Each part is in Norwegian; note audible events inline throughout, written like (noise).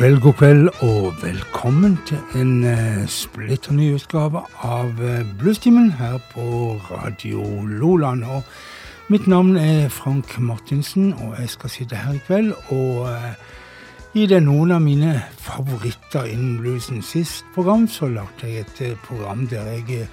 kveld, god kveld, og velkommen til en uh, splitter ny utgave av uh, her på Radio Loland. Og mitt navn er Frank Martinsen, og jeg skal sitte her i kveld og uh, gi deg noen av mine favoritter innen bluesen. Sist program så lagde jeg et program der jeg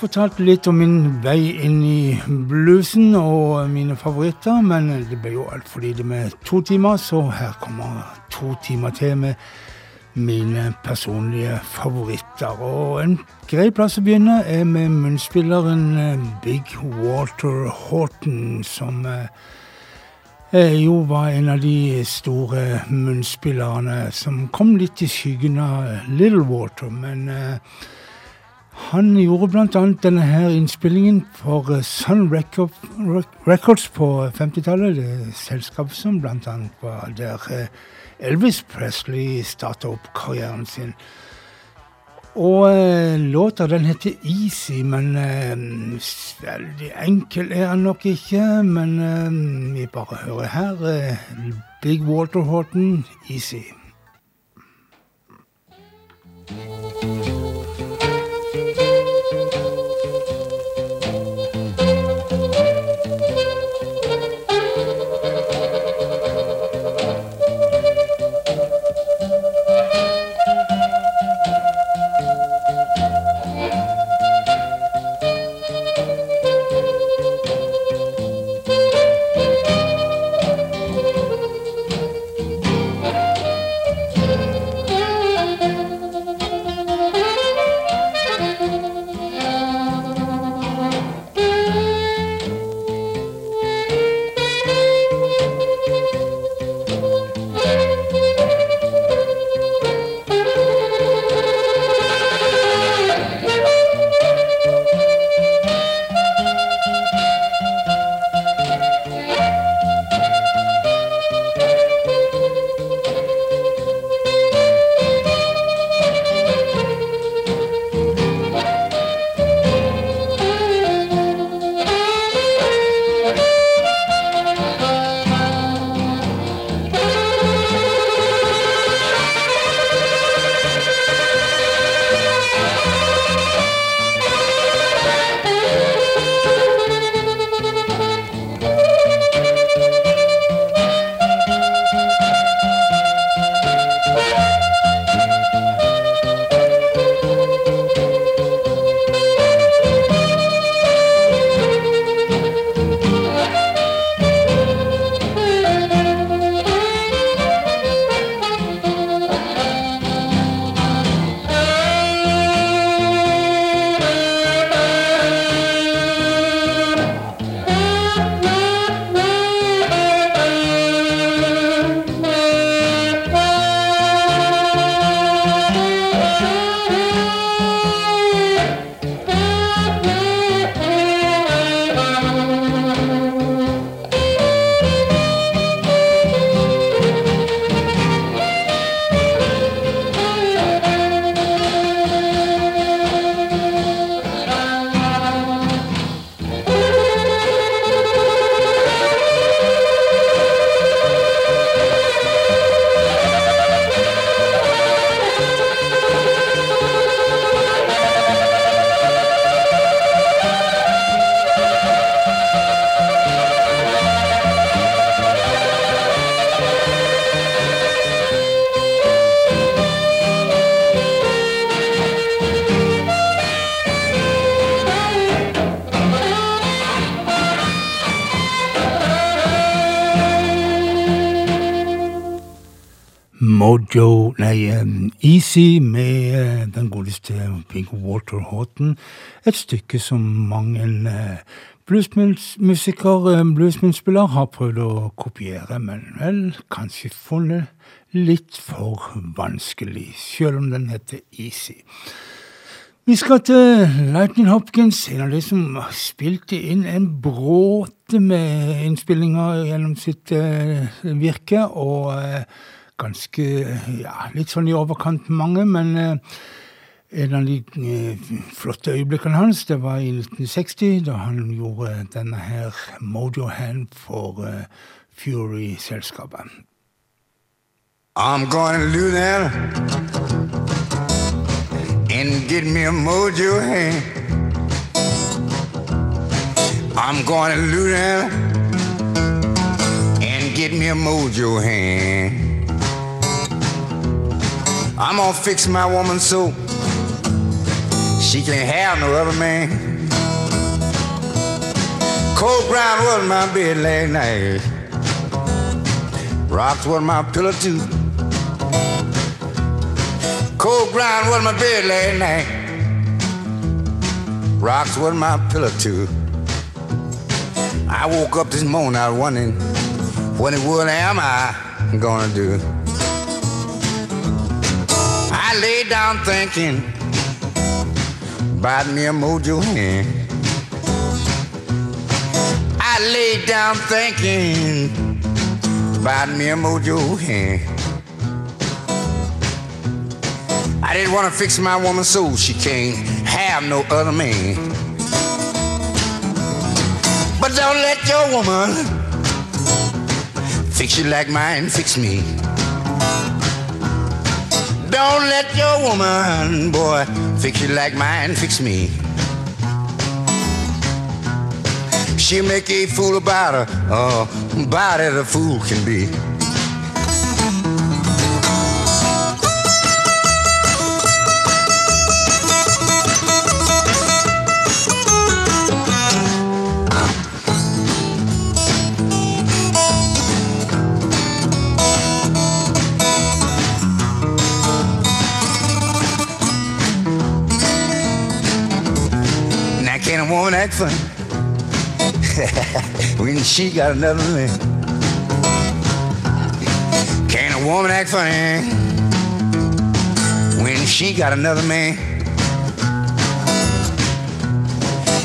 fortalte litt om min vei inn i bluesen og mine favoritter, men det ble jo altfor lite med to timer, så her kommer to timer til med mine personlige favoritter. Og en grei plass å begynne er med munnspilleren eh, Big Walter Horton, som eh, jo var en av de store munnspillerne som kom litt i skyggen av Little Water, men eh, han gjorde bl.a. denne her innspillingen for eh, Sun Record, Records på 50-tallet. Det selskapet som bl.a. var der eh, Elvis Presley starta opp karrieren sin. Og eh, låta den heter Easy, men eh, veldig enkel er den nok ikke. Men vi bare hører her. Big Walter Horton, Easy. thank Dixie med eh, den godeste Bingo Walter Horton. Et stykke som mange eh, bluesmusikere eh, bluesmunnspiller, har prøvd å kopiere, men vel kanskje funnet litt for vanskelig, sjøl om den heter Easy. Vi skal til Lightning Hopkins, en av de som spilte inn en bråte med innspillinger gjennom sitt virke. og ganske ja, Litt sånn i overkant mange, men eh, en av de eh, flotte øyeblikkene hans det var i 1960, da han gjorde denne her Mojo Hand for eh, Fury-selskapet. I'm gonna do that and get me a mojo hand. I'm gonna do that and get me a mojo hand. I'm gonna fix my woman so she can't have no other man. Cold ground was my bed last night. Rocks was my pillow too. Cold ground was my bed last night. Rocks was my pillow too. I woke up this morning I was wondering what in the world am I gonna do? I lay down thinking about me a mojo hand. I lay down thinking about me a mojo hand. I didn't want to fix my woman so she can't have no other man. But don't let your woman fix you like mine fix me. Don't let your woman, boy, fix you like mine fix me. she make a fool about her, oh, about the a fool can be. like (laughs) when she got another man. Can a woman act funny when she got another man?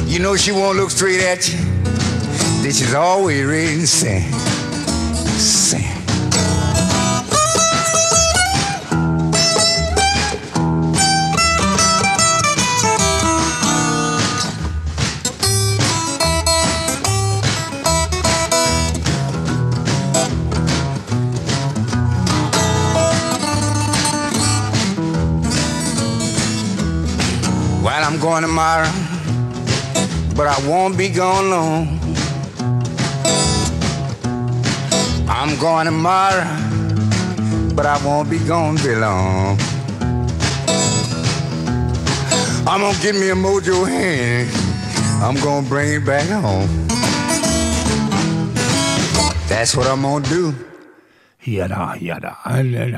You know she won't look straight at you. This is always ready to going tomorrow, but I won't be gone long. I'm going tomorrow, but I won't be gone very long. I'm gonna give me a mojo hand. I'm gonna bring it back home. That's what I'm gonna do. Ja da, ja da.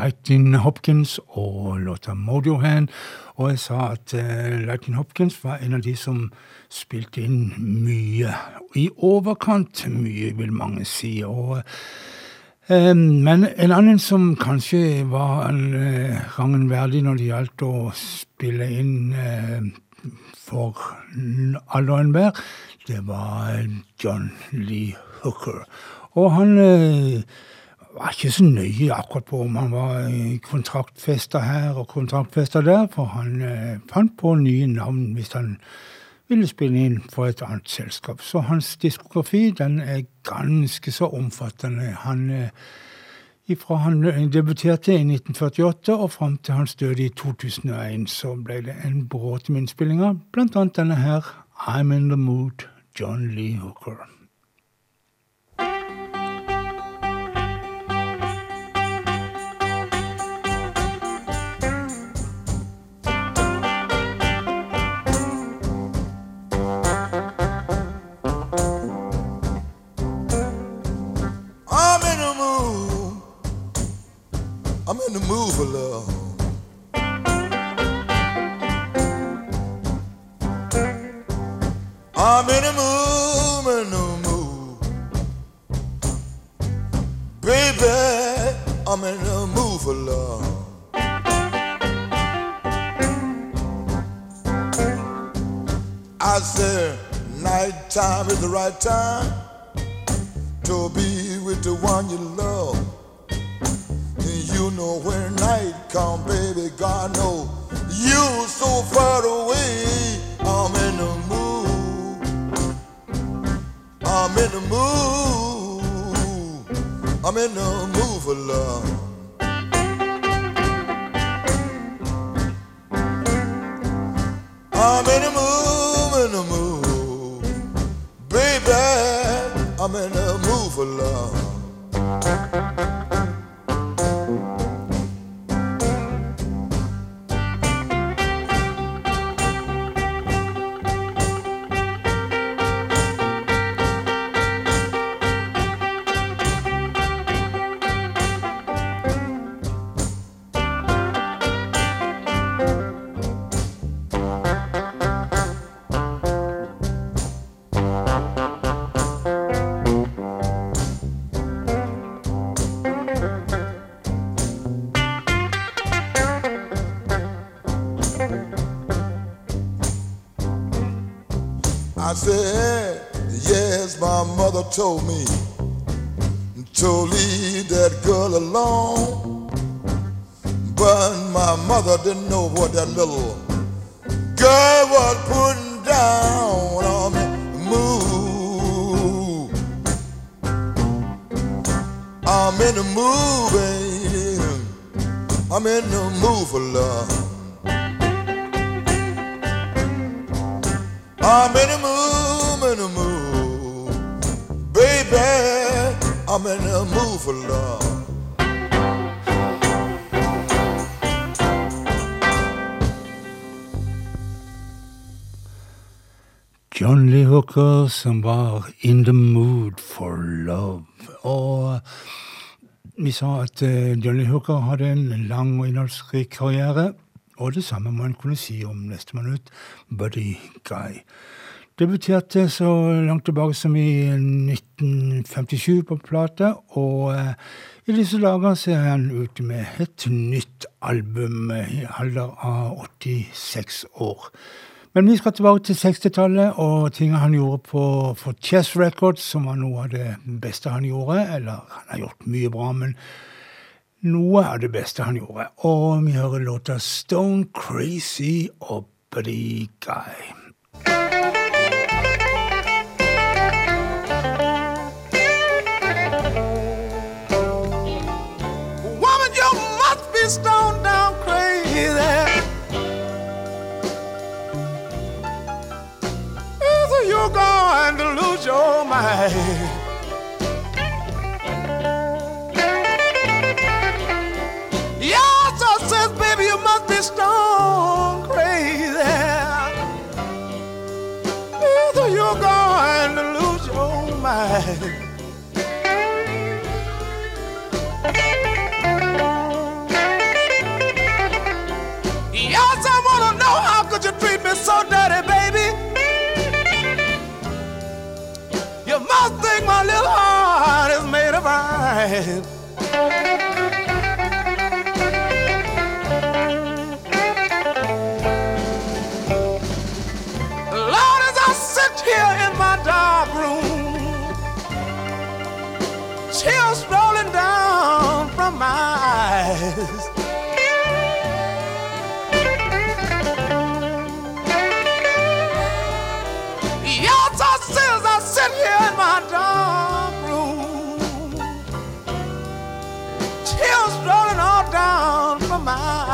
Lightning Hopkins og låta Mojo Hand. Og jeg sa at uh, eh, Lightning Hopkins var en av de som spilte inn mye. I overkant mye, vil mange si. og eh, men en annen som kanskje var eh, rangen verdig når det gjaldt å spille inn for alle og enhver, det var John Lee Hooker. Og han var ikke så nøye akkurat på om han var kontraktfester her og kontraktfester der, for han eh, fant på nye navn hvis han ville spille inn for et annet selskap. Så hans diskografi den er ganske så omfattende. Han, eh, fra han eh, debuterte i 1948 og fram til hans døde i 2001, så ble det en bråte med innspillinger, blant annet denne her, 'I'm In The Mood', John Lee Hooker. time. I said, yes, my mother told me to leave that girl alone. But my mother didn't know what that little girl was putting down on me. Move. I'm in the mood, baby. I'm in the mood for love. I'm in a mood, in a mood, baby. I'm in a mood for love. John Lee Hooker som var 'In the Mood for Love'. Og vi sa at eh, John Lee Hooker hadde en lang og innholdsrik karriere. Og det samme må en kunne si om neste minutt, Buddy Guy. Debuterte eh, så langt tilbake som i 1957 på plate, og eh, i disse dager ser han ut med et nytt album eh, i alder av 86 år. Men vi skal tilbake til 60-tallet og tingene han gjorde på, for Chess Records, som var noe av det beste han gjorde. Eller han har gjort mye bra, men noe av det beste han gjorde. Og vi hører låta Stone Crazy Uppity Guy. Woman, you must be stone down crazy. Either you're going to lose your mind. stone crazy. Either you're going to lose your mind. Yes, I wanna know how could you treat me so dirty, baby? You must think my little heart is made of iron.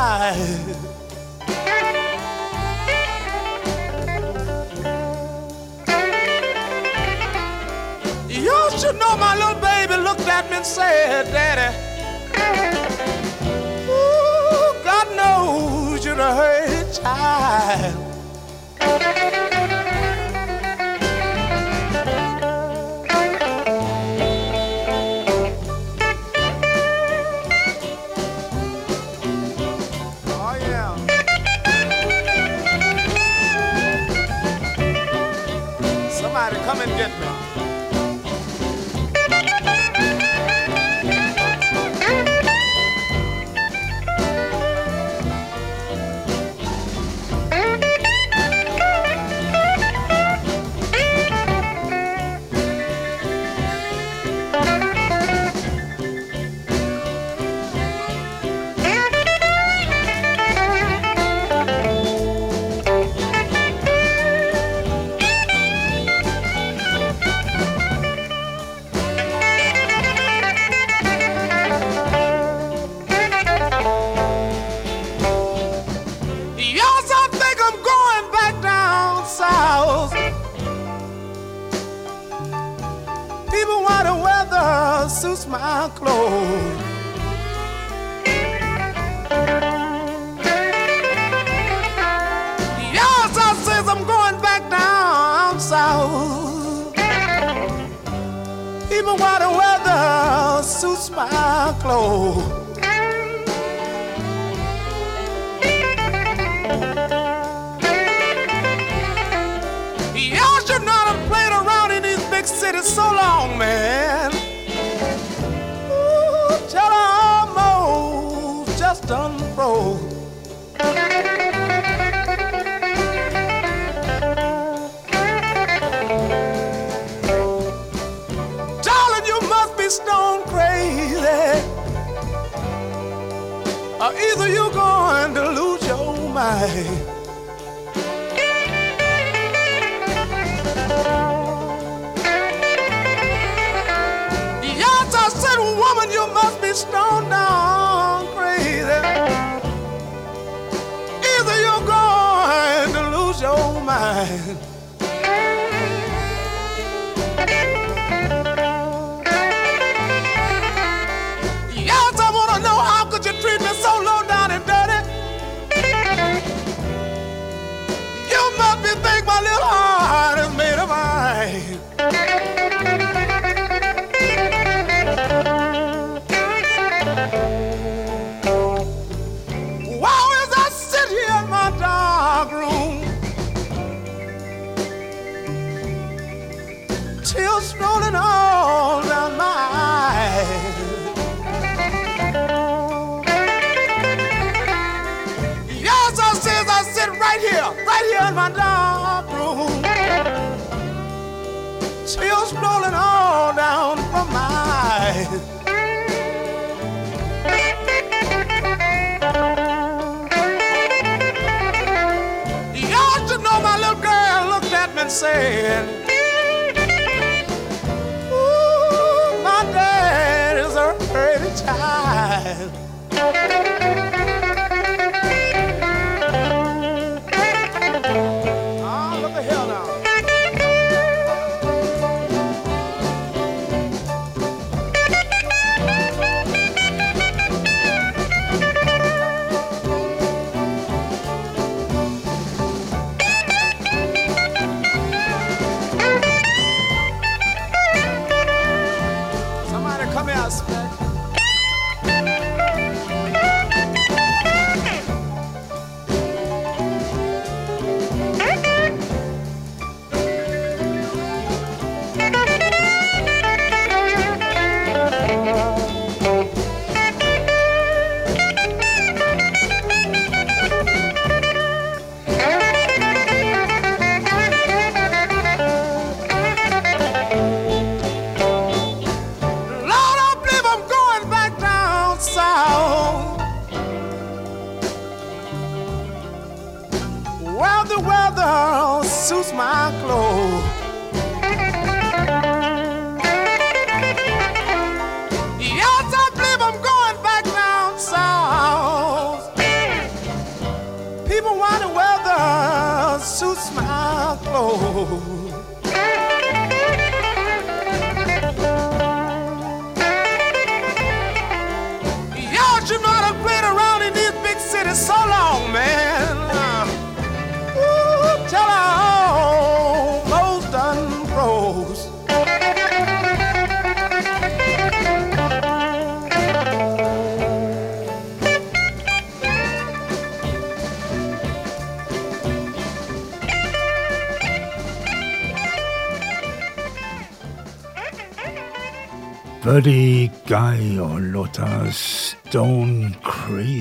life. You should know my little baby looked at me and said, Daddy, ooh, God knows you're a hurt child.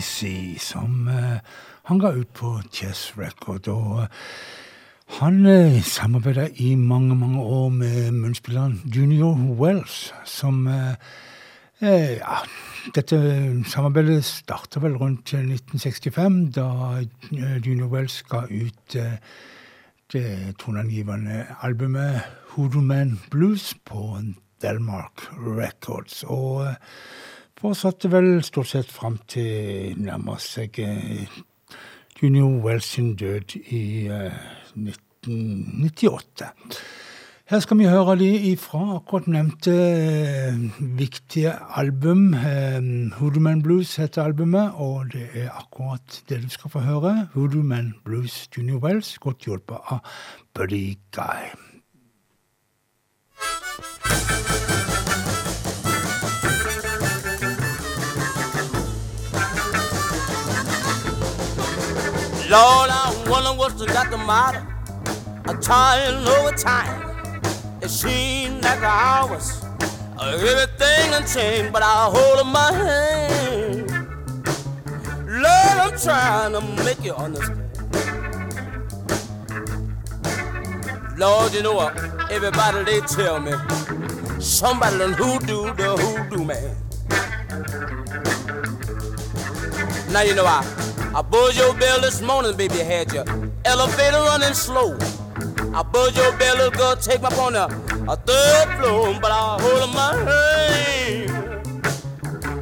Easy, som eh, han ga ut på Chess Record. og eh, han eh, samarbeida i mange mange år med munnspilleren Junior Wells, som eh, eh, ja, Dette samarbeidet starta vel rundt 1965, da eh, Junior Wells ga ut eh, det toneangivende albumet Hoodoo Man Blues på Delmark Records. Og eh, fortsatte vel stort sett fram til nærmer seg eh, junior Wells sin død i 1998. Eh, Her skal vi høre de ifra akkurat nevnte eh, viktige album. Hoodoo Man Blues heter albumet, og det er akkurat det du skal få høre. Hoodoo Man Blues Junior Wells, godt hjulpet av Buddy Guy. Lord, I'm wondering what's got the matter. I'm trying over time. It seems like hours. Everything done changed, but I hold in my hand. Lord, I'm trying to make you understand. Lord, you know what? Everybody they tell me somebody done hoodoo the hoodoo man. Now you know I, I buzzed your bell this morning, baby, I had your elevator running slow. I buzzed your bell, little girl, take me up on a, third floor, but I hold my hand.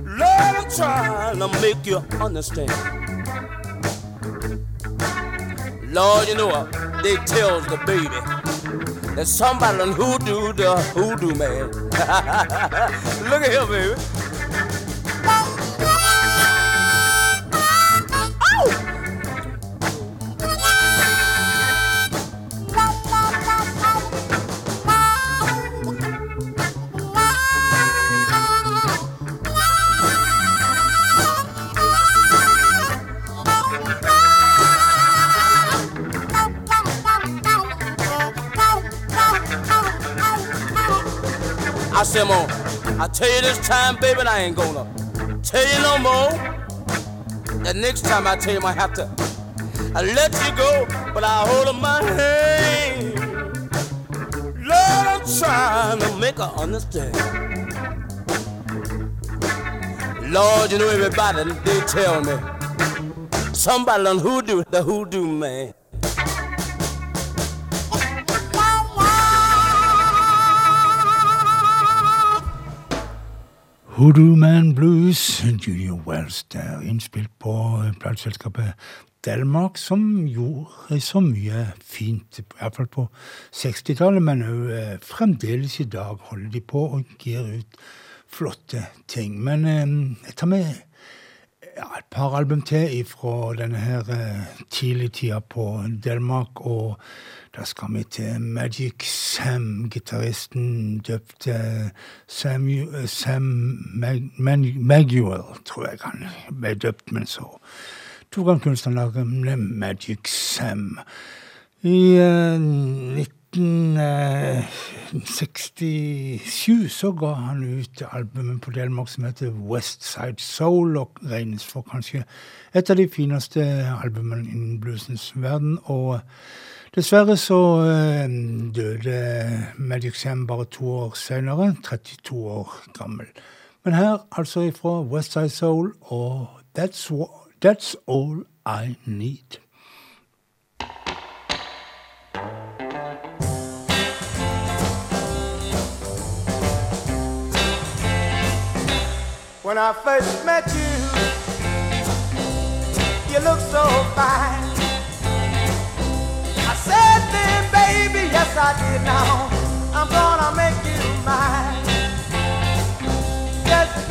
Lord, I'm trying to make you understand. Lord, you know what they tells the baby that somebody who do the hoodoo man. (laughs) Look at him, baby. Simo. I tell you this time, baby, I ain't gonna tell you no more. The next time I tell you, I have to. I let you go, but I hold up my hand. Lord, I'm trying to make her understand. Lord, you know everybody, they tell me somebody on hoodoo the hoodoo man. Hoodoo Man Blues, Junior Wells der, innspilt på plateselskapet Delmark, som gjorde så mye fint, i hvert fall på 60-tallet, men òg eh, fremdeles i dag holder de på og gir ut flotte ting. Men eh, jeg tar med ja, et par album til fra denne her eh, tidlige tida på Delmark. Og da skal vi til Magic Sam, gitaristen døpt eh, eh, Sam, Sam Maguel, tror jeg han ble døpt, men så tok han kunstnernavnet Magic Sam. I eh, 1967 så ga han ut albumet på Delmark som heter West Side Soul, og regnes for kanskje et av de fineste albumene innen bluesens verden. og Dessverre så eh, døde Magic Sam bare to år senere, 32 år gammel. Men her altså ifra West Side Soul og That's, That's All I Need. When I first met you, you looked so fine. I said then, baby, yes I did. Now I'm gonna make you mine. Yes.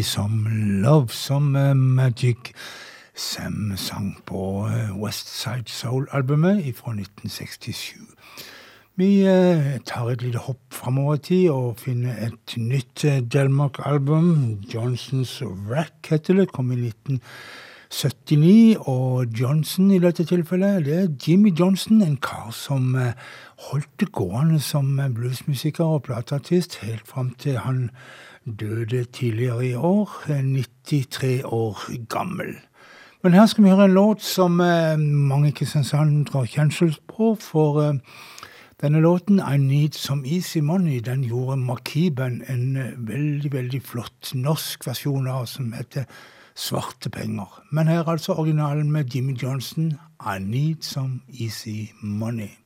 Lady Love Some Magic. Sam sang på eh, West Side Soul-albumet fra 1967. Vi eh, tar et lite hopp framover i tid og finner et nytt eh, Delmark-album. Johnsons Rack heter det. Kom i 1979. Og Johnson i dette tilfellet, det er Jimmy Johnson, en kar som holdt det gående som bluesmusiker og plateartist helt fram til han døde tidligere i år, 93 eh, år gammel. Men her skal vi høre en låt som eh, mange i Kristiansand drar kjensel på. For eh, denne låten, 'I Need Some Easy Money', den gjorde Makiben en veldig, veldig flott norsk versjon av, som heter 'Svarte penger'. Men her er altså originalen med Jimmy Johnson, 'I Need Some Easy Money'.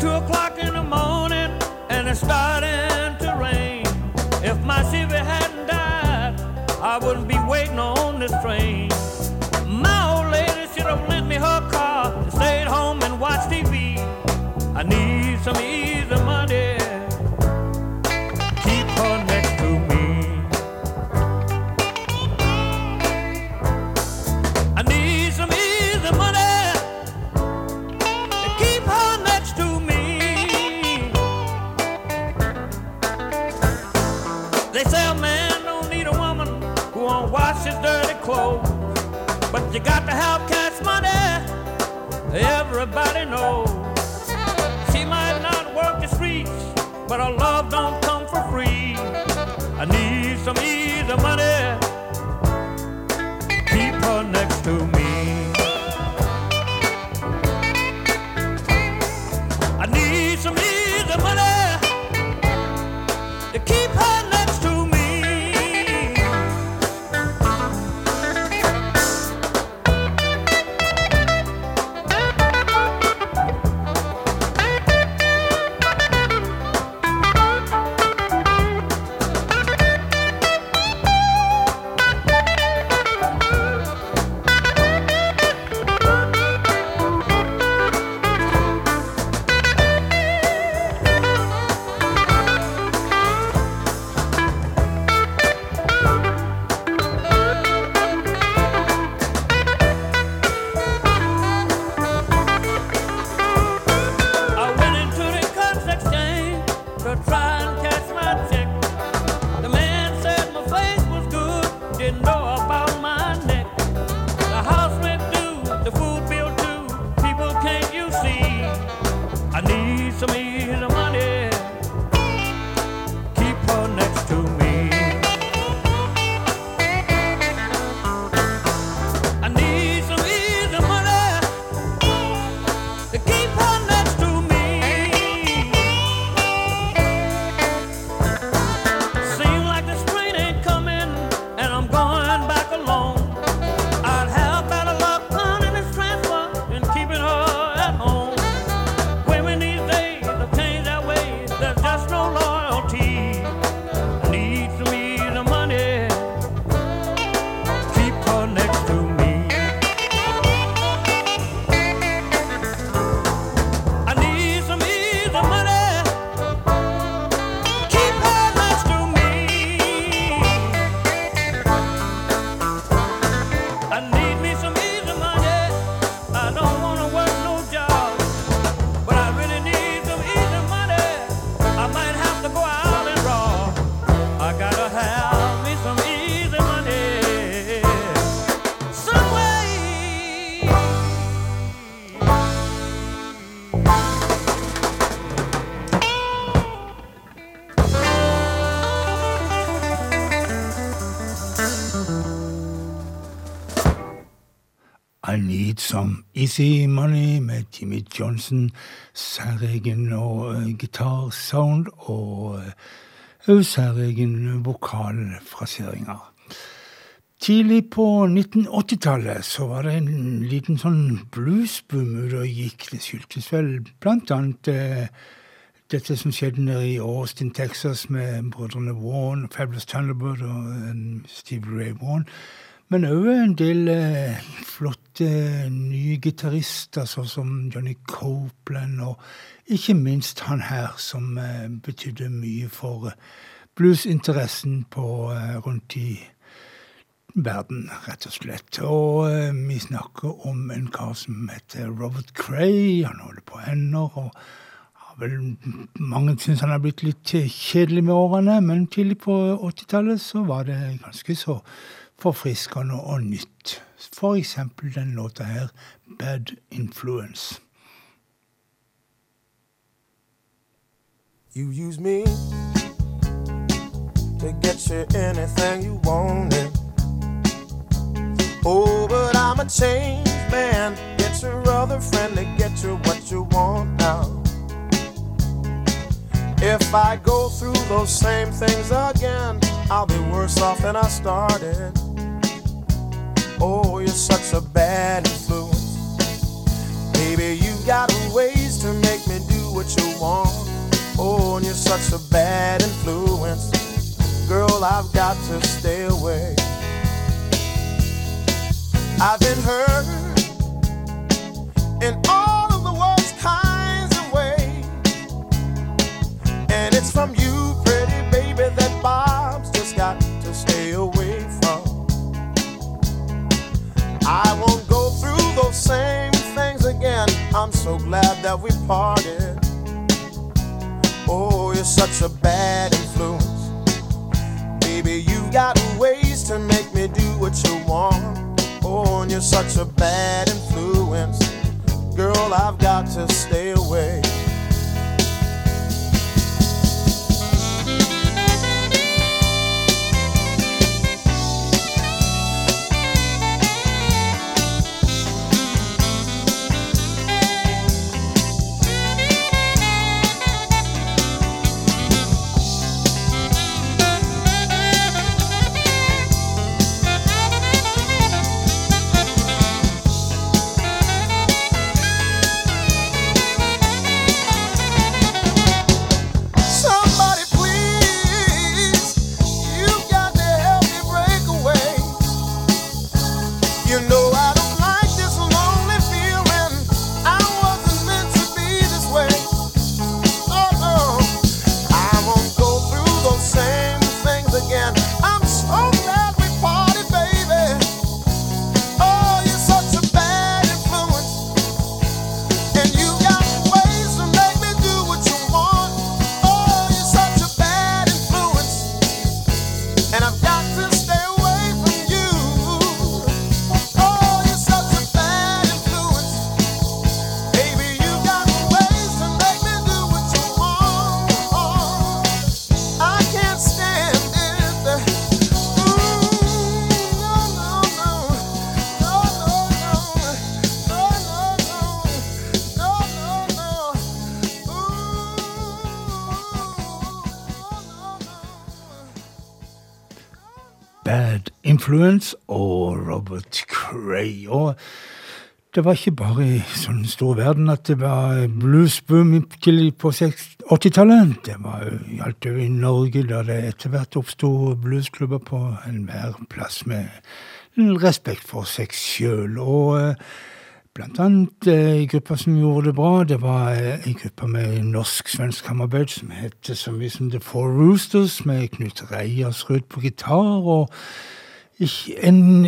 two o'clock in the morning and it's starting. You got to have cash money. Everybody knows. Easy Money med Jimmy Johnson. Særegen og eh, gitarsound og uh, særegen vokalfraseringer. Tidlig på 1980-tallet så var det en liten sånn bluesboom ute og gikk. Det skyldtes vel blant annet uh, dette som skjedde nede i Austin, Texas, med brødrene Warren, Fabulous Thunderbird og um, Steve Ray Warren. Men òg en del eh, flotte nye gitarister, sånn som Johnny Copeland, og ikke minst han her, som eh, betydde mye for eh, bluesinteressen eh, rundt i verden, rett og slett. Og eh, vi snakker om en kar som heter Robert Cray. Han holder på ennå. og vel mange syns han har blitt litt eh, kjedelig med årene, men tidlig på 80-tallet var det ganske så forfriskende og nytt. F.eks. den låta her, 'Bad Influence'. You use me to get you anything you wanted. Oh, but I'm a changed man. Get your other friend to get you what you want now. If I go through those same things again, I'll be worse off than I started. Oh, you're such a bad influence. Baby, you got ways to make me do what you want. Oh, and you're such a bad influence. Girl, I've got to stay away. I've been hurt in all of the worst kinds of ways, and it's from you. I won't go through those same things again. I'm so glad that we parted. Oh, you're such a bad influence. Baby, you got ways to make me do what you want. Oh, and you're such a bad influence. Girl, I've got to stay away. Influence og Robert Cray. Og det var ikke bare i sånn stor verden at det var bluesboom på 80-tallet. Det var gjaldt òg i Norge, der det etter hvert oppsto bluesklubber på enhver plass med respekt for seg sjøl. Og eh, blant annet ei eh, gruppe som gjorde det bra, det var ei eh, gruppe med norsk-svensk samarbeid som het så mye som The Four Roosters, med Knut Reiersrud på gitar. og en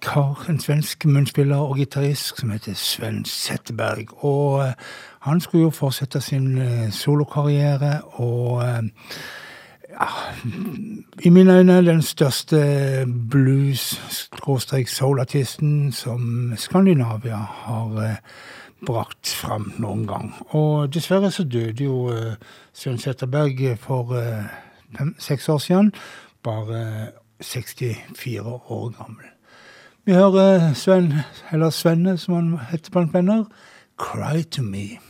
kar, en svensk munnspiller og gitarist som heter Sven Setteberg. Og eh, han skulle jo fortsette sin eh, solokarriere, og ja, eh, ah, I mine øyne den største blues-soul-artisten som Skandinavia har brakt fram noen gang. Og dessverre så døde jo Sven Setteberg for fem, seks år siden. Bare 64 år gammel. Vi hører Sven, eller Svenne, som han heter blant venner, 'Cry to Me'.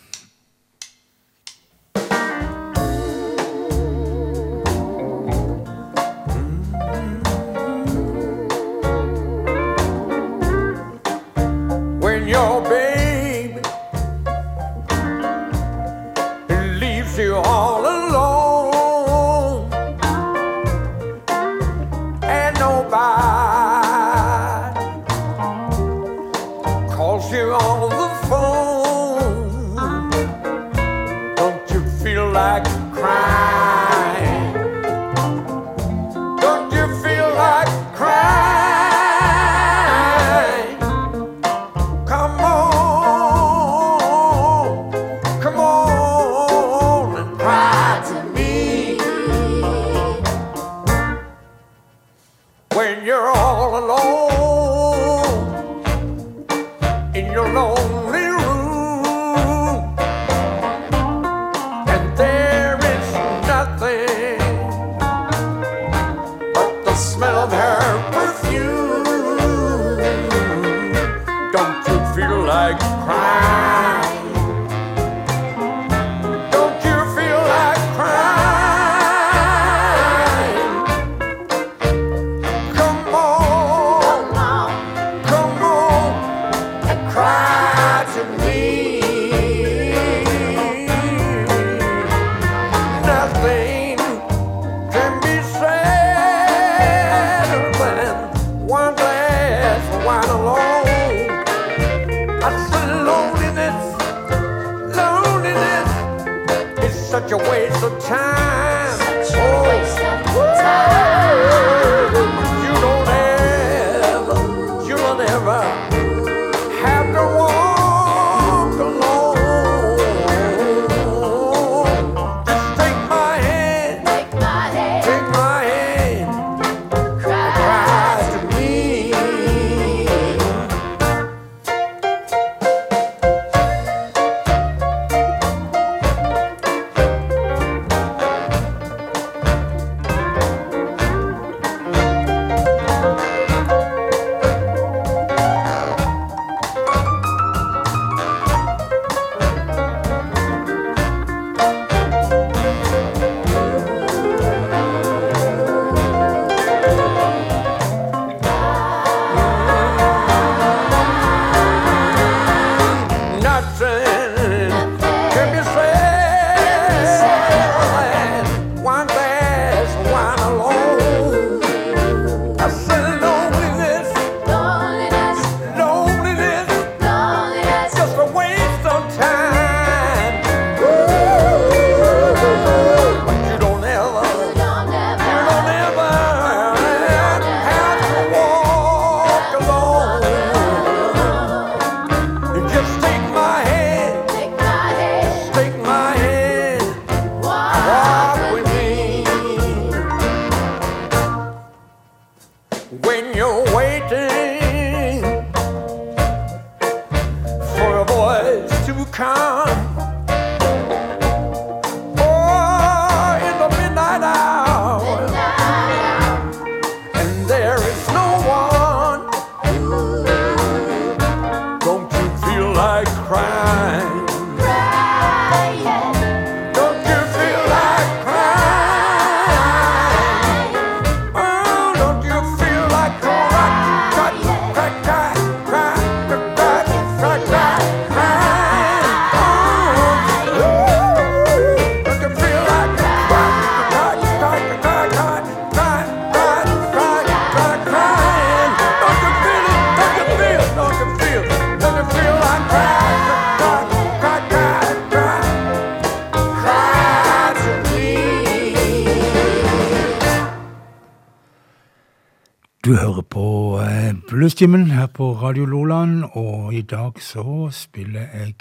Radio Loland, og i dag så spiller jeg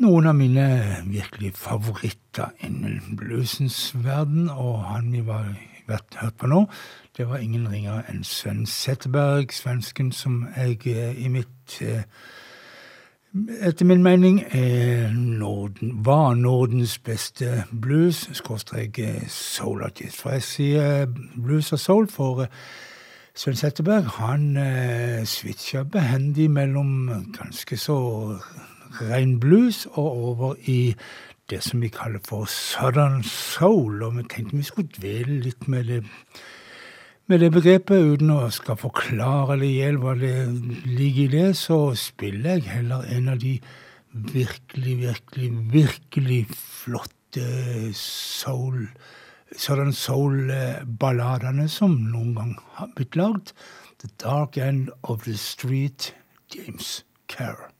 noen av mine virkelig favoritter innen bluesens verden, og han vi har vært hørt på nå, det var ingen ringere enn Sven Setteberg, svensken som jeg eh, i mitt eh, etter min mening er Norden, var Nordens beste blues, skråstrek eh, soul artist. For jeg sier blues og soul, for Svein Setteberg han eh, switcha behendig mellom ganske så ren blues og over i det som vi kaller for southern soul. Og vi tenkte vi skulle dvele litt med det, med det begrepet. Uten å skal forklare eller gjelde hva det ligger i det, så spiller jeg heller en av de virkelig, virkelig, virkelig flotte soul-låtene Southern Soul-balladene som noen gang har blitt lagd. The Dark End of the Street, James Carr.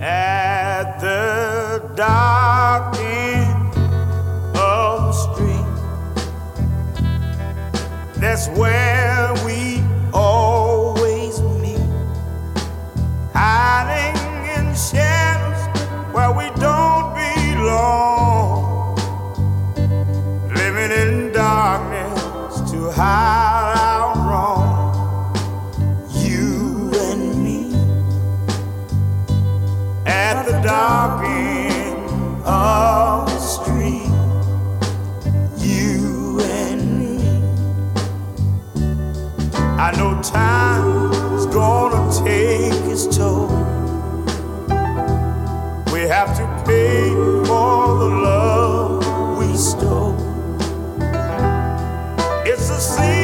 At the dark end of the street, that's where we always meet, hiding in shadows where we don't alone, living in darkness to hide our wrong. You and me at the dark end of the street. You and me. I know time's gonna take its toll. We have to pay for the love we stole. It's a sin.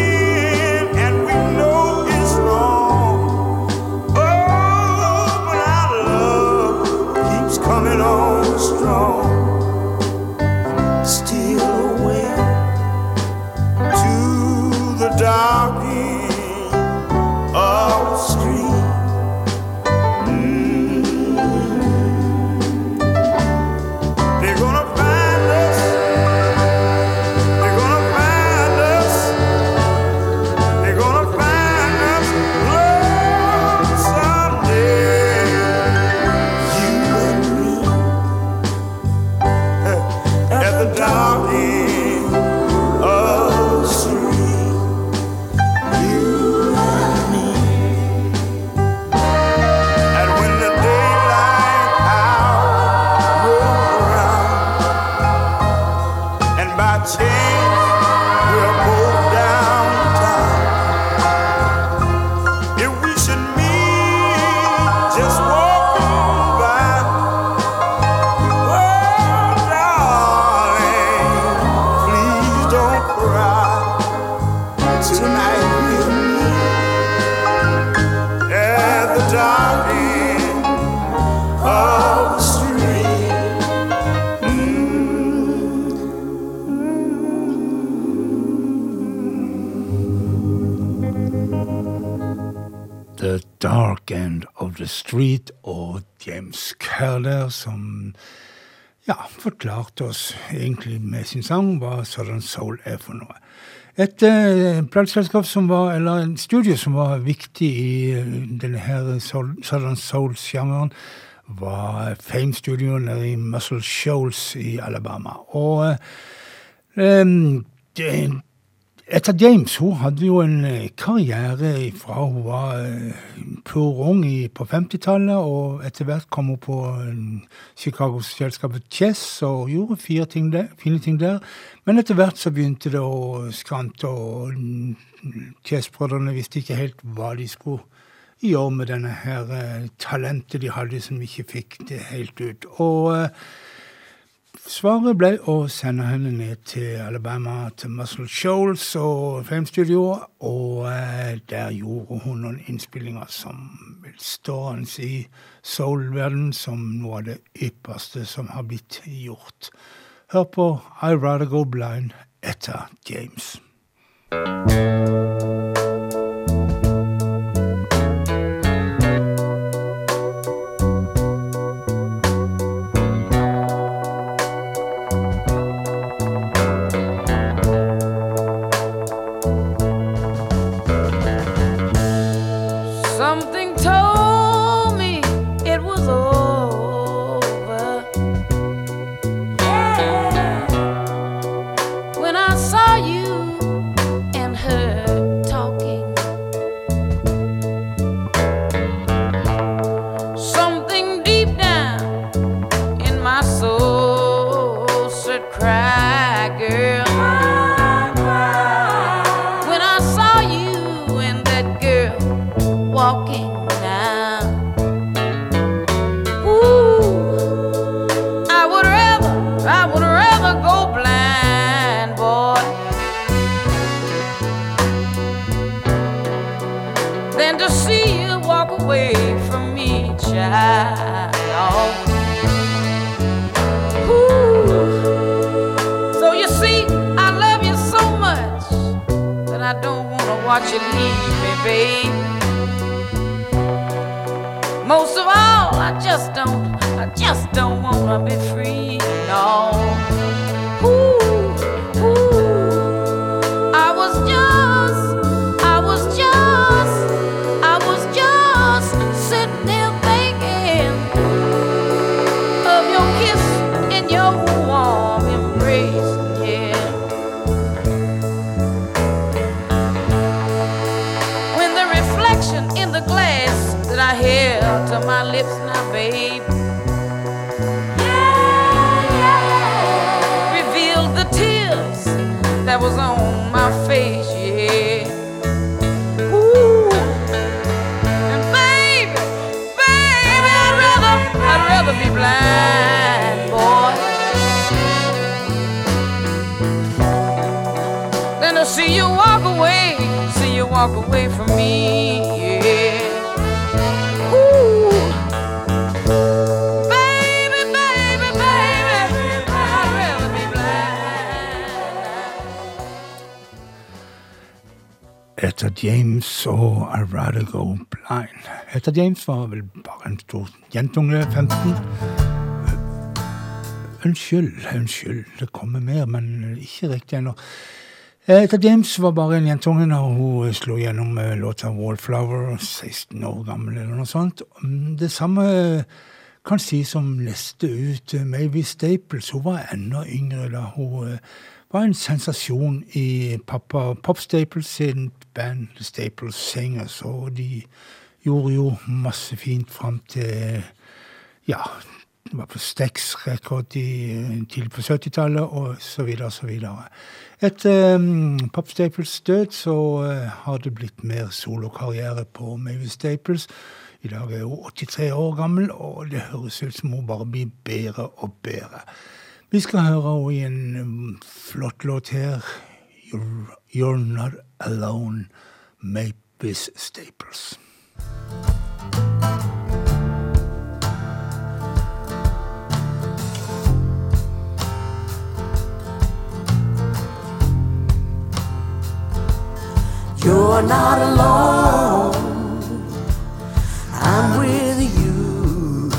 Street og James Curler, som ja, forklarte oss egentlig med sin sang hva Southern Soul er for noe. Et eh, plateselskap som var, eller en studio som var viktig i eh, denne Southern Soul-sjangeren, var Fame-studioet nede i Muscle Shoals i Alabama. Og eh, eh det, etter James hun hadde jo en eh, karriere fra hun var pur eh, ung på 50-tallet, og etter hvert kom hun på eh, Chicago-selskapet Chess og gjorde fire ting der, fine ting der. Men etter hvert så begynte det å skrante, og mm, Chess-brødrene visste ikke helt hva de skulle gjøre med denne her talentet de hadde, som ikke fikk det helt ut. Og Svaret ble å sende henne ned til Alabama, til Muscle Shoals og filmstudioet. Og eh, der gjorde hun noen innspillinger som vil stå hans i soul-verdenen som noe av det ypperste som har blitt gjort. Hør på I Rather Go Blind etter James. Lisa James var vel bare en stor jentunge, 15. Unnskyld, unnskyld, det kommer mer, men ikke riktig ennå. Lisa eh, James var bare en jentunge da hun eh, slo gjennom eh, låta 'Wallflower', 16 år gammel eller noe sånt. Det samme kan sies om neste ut, Mavie Staples. Hun var enda yngre da hun var en sensasjon i pappa Pop Staples sitt band Staples Singers. Og de Gjorde jo masse fint fram til Ja, det var på Stex-rekord tidlig på 70-tallet, og så videre og så videre. Etter um, Pop Staples død så uh, har det blitt mer solokarriere på Mavis Staples. I dag er hun 83 år gammel, og det høres ut som hun bare blir bedre og bedre. Vi skal høre henne i en mm, flott låt her. You're, you're Not Alone, Mavis Staples. You're not alone. I'm with you.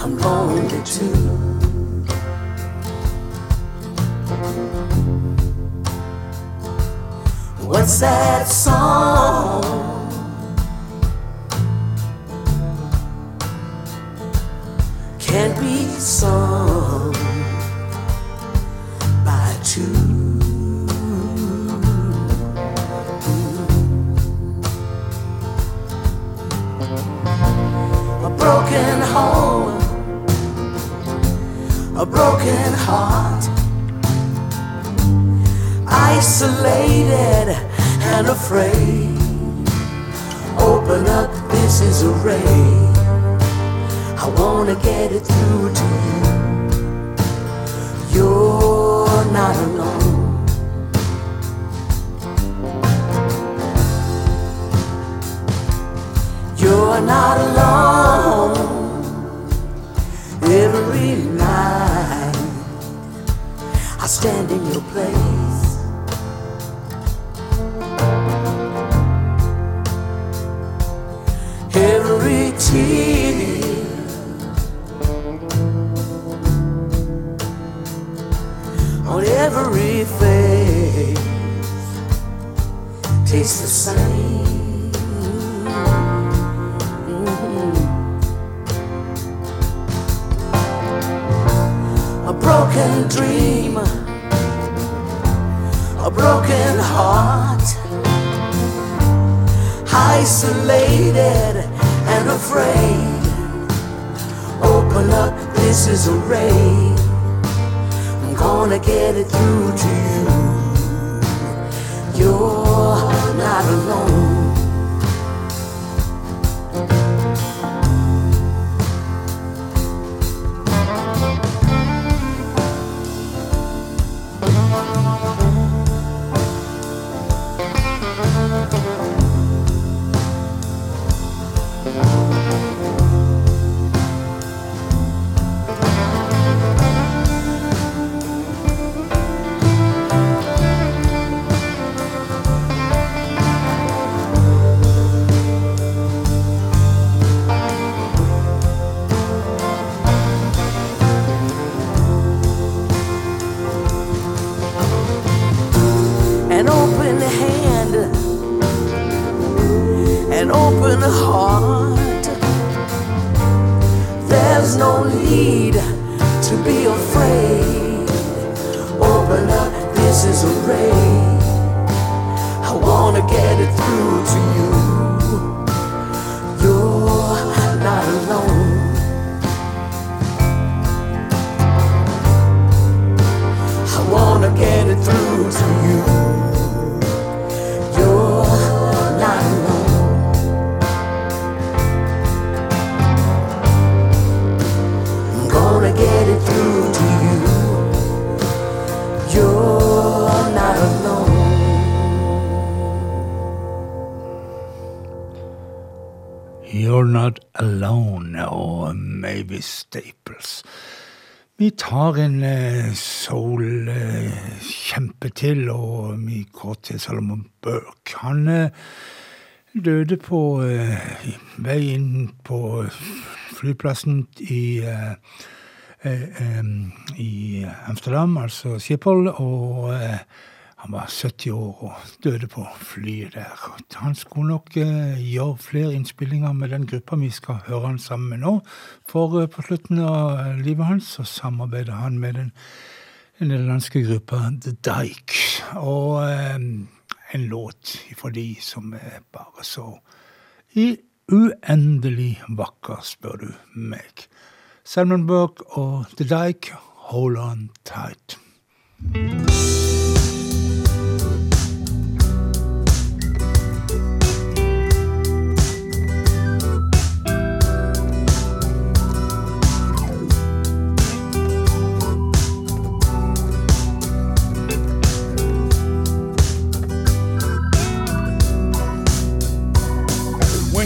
I'm lonely too. What's that song? can not be sung by two. broken home, a broken heart, isolated and afraid. Open up, this is a rain. I wanna get it through to you. You're not alone. You're not alone. Every night I stand in your place. Every tear on every face tastes the same. A broken dream, a broken heart, isolated and afraid. Open up, this is a raid gonna get it through to you. You're not alone. open heart. There's no need to be afraid. Leonard Alone og Mavis Staples. Vi tar en eh, soul-kjempe eh, til, og vi går til Salomon Burke. Han eh, døde på veien på flyplassen i, i Amsterdam, altså Schiphol, og han var 70 år og døde på flyet der. Han skulle nok eh, gjøre flere innspillinger med den gruppa vi skal høre han sammen med nå. For eh, på slutten av eh, livet hans så samarbeider han med den nederlandske gruppa The Dike. Og eh, en låt for de som er bare så i uendelig vakker, spør du meg. Salmon Burke og The Dike, Hold On Tight. thank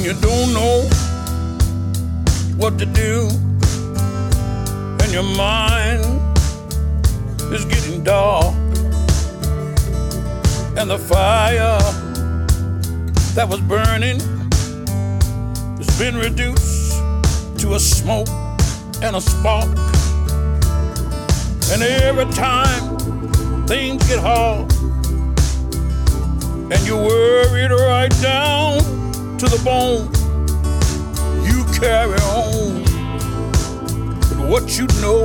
you don't know what to do, and your mind is getting dark, and the fire that was burning has been reduced to a smoke and a spark, and every time things get hard, and you're worried right down to the bone. You carry on with what you know.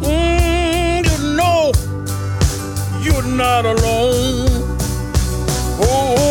Mm, you know you're not alone. oh.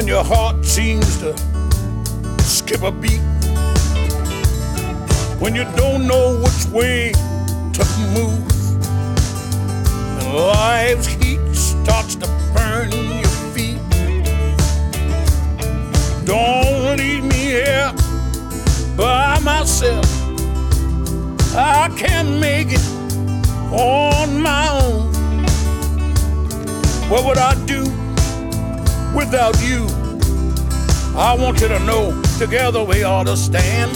and your heart seems to skip a beat. When you don't know which way to move, and life's heat starts to burn your feet. Don't leave me here by myself. I can't make it on my own. What would I do? without you. I want you to know together we ought to stand.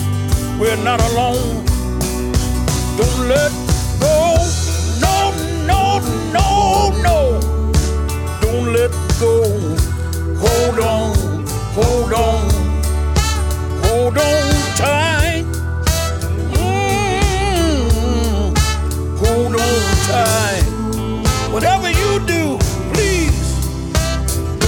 We're not alone. Don't let go. No, no, no, no. Don't let go. Hold on, hold on, hold on tight. Mm-hmm. Hold on tight. Whatever you do.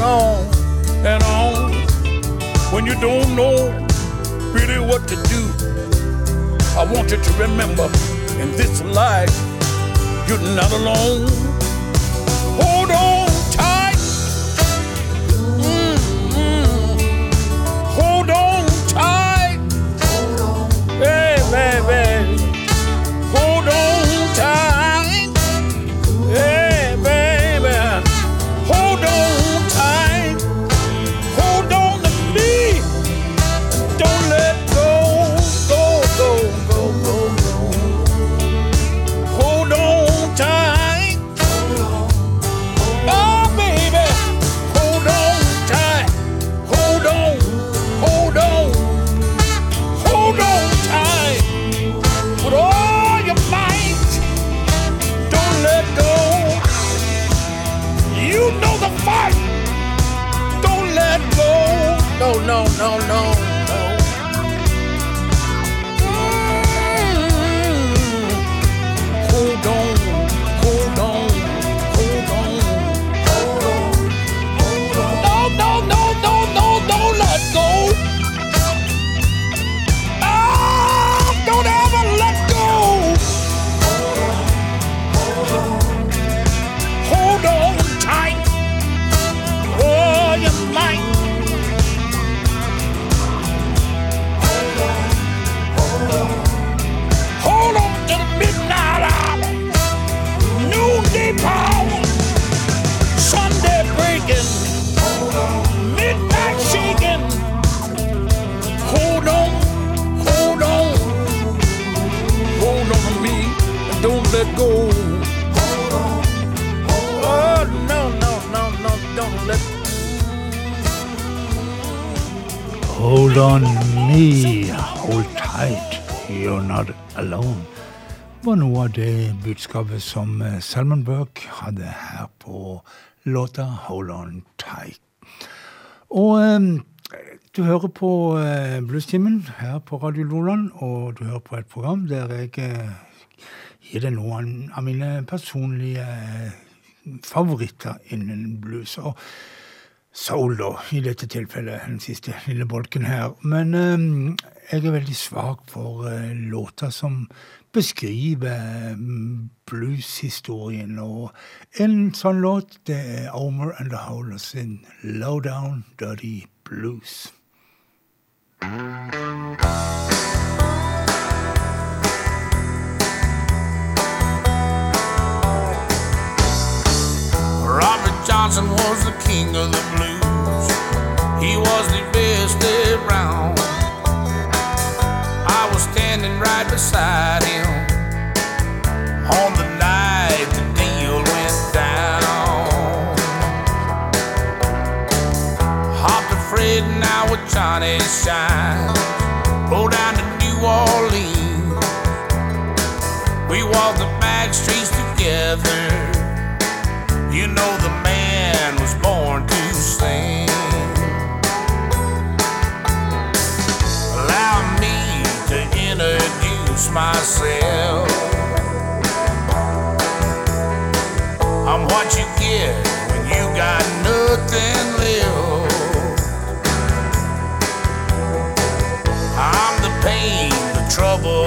and on and on when you don't know really what to do. I want you to remember in this life, you're not alone. Hold on. Hold on me, hold tight, you're not alone. var noe av det budskapet som eh, Salman Buck hadde her på låta Hold on tight. Og eh, du hører på eh, Bluestimen her på Radio Loland, og du hører på et program der jeg eh, gir deg noen av mine personlige eh, favoritter innen blues. Og soul, da, i dette tilfellet. Den siste lille bolken her. Men eh, jeg er veldig svak for eh, låter som beskriver mm, blueshistorien. Og en sånn låt det er Omer and the Howlers sin Lowdown Dirty Blues. Thank Johnson was the king of the blues. He was the best around. I was standing right beside him on the night the deal went down. Hopped a Fred and I with Johnny Shine. Go down to New Orleans. We walked the back streets together. You know the same. Allow me to introduce myself. I'm what you get when you got nothing left. I'm the pain, the trouble.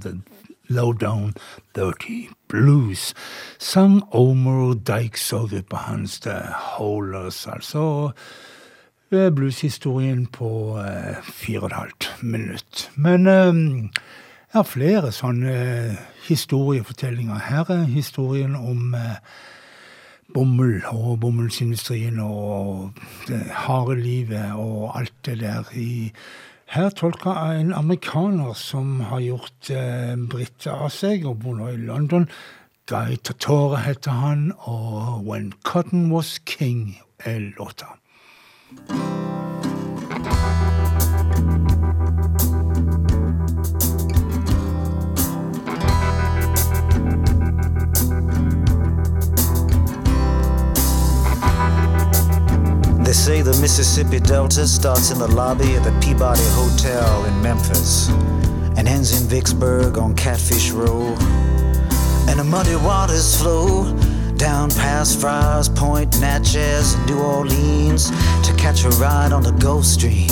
the Lowdown Dirty Blues. Sang Omar Dijk Soviet behandles The Holers, altså blueshistorien på eh, fire og et halvt minutt. Men um, ehm, jeg har flere sånne historiefortellinger. Her er historien om uh, eh, bomull og bomullsindustrien og det harde livet og alt det der i her tolker jeg en amerikaner som har gjort eh, briter av seg og bor nå i London. Guy Tatore heter han, og When Cotton Was King er låta. They say the Mississippi Delta starts in the lobby at the Peabody Hotel in Memphis and ends in Vicksburg on Catfish Row. And the muddy waters flow down past Friars Point, Natchez, and New Orleans to catch a ride on the Gulf Stream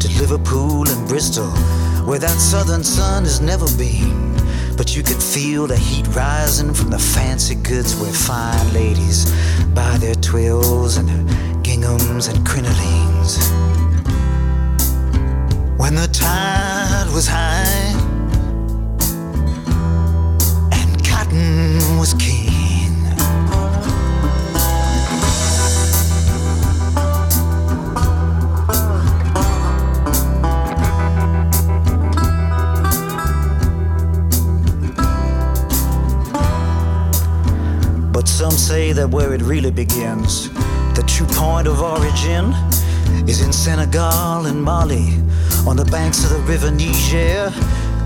to Liverpool and Bristol, where that southern sun has never been. But you could feel the heat rising from the fancy goods where fine ladies buy their twills and their ginghams and crinolines. When the tide was high and cotton was king. But some say that where it really begins, the true point of origin, is in Senegal and Mali, on the banks of the river Niger.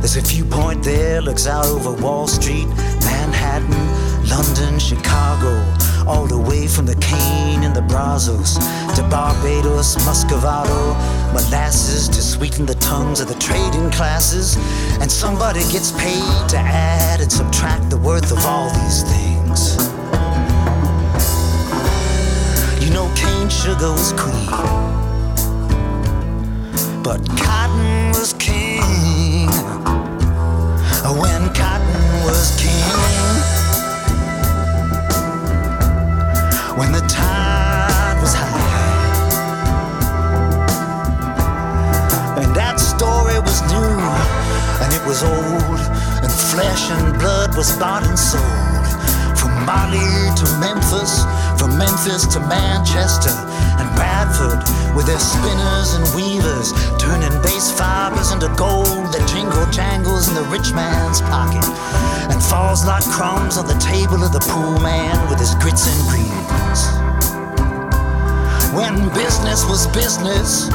There's a few point there, looks out over Wall Street, Manhattan, London, Chicago, all the way from the cane and the brazos to Barbados, Muscovado, molasses to sweeten the tongues of the trading classes. And somebody gets paid to add and subtract the worth of all these things. and sugar was queen, but cotton was king. When cotton was king, when the tide was high, and that story was new, and it was old, and flesh and blood was bought and sold. Mali to Memphis, from Memphis to Manchester and Bradford, with their spinners and weavers, turning base fibers into gold that jingle jangles in the rich man's pocket and falls like crumbs on the table of the poor man with his grits and greens. When business was business,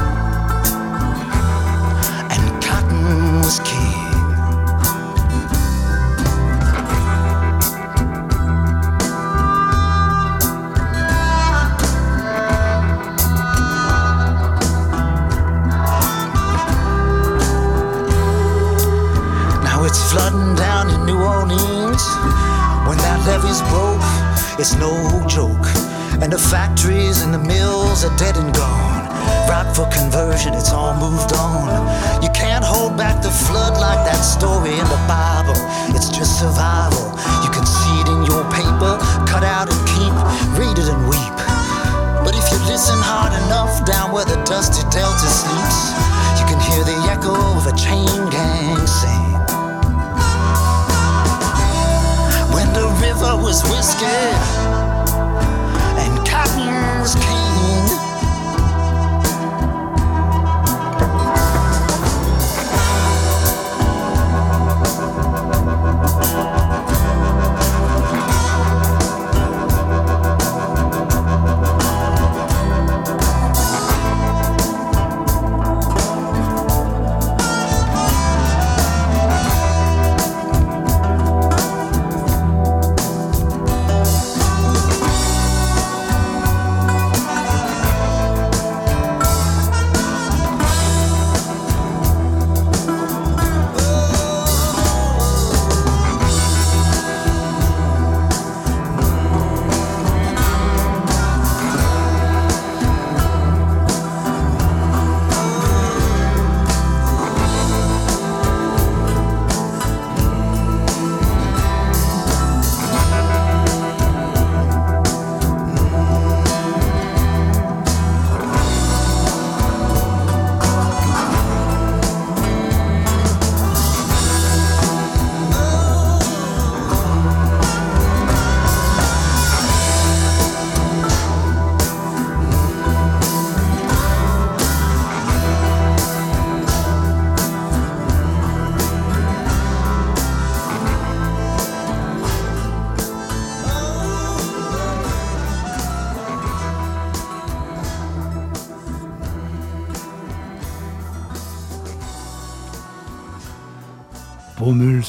it's no joke. And the factories and the mills are dead and gone. Ripe for conversion, it's all moved on. You can't hold back the flood like that story in the Bible. It's just survival. You can see it in your paper, cut out and keep, read it and weep. But if you listen hard enough down where the dusty delta sleeps, you can hear the echo of a chain gang sing. was whiskey and cotton was king.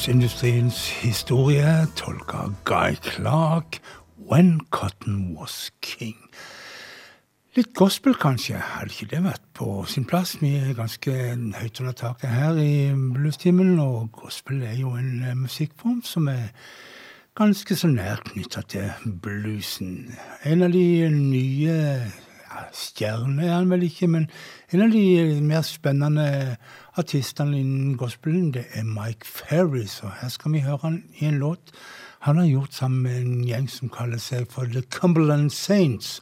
skogsindustriens historie, tolka Guy Clark, 'When Cotton Was King'. Litt gospel, kanskje. Hadde ikke det vært på sin plass? Vi er ganske høyt under taket her i bluestimen, og gospel er jo en eh, musikkform som er ganske så nær knytta til bluesen. En av de nye stjerne er han vel ikke, men en av de eh, mer spennende artistene innen gospelen, det er Mike Ferris, og her skal vi høre han i en låt han har gjort sammen med en gjeng som kaller seg for The Cumberland Saints.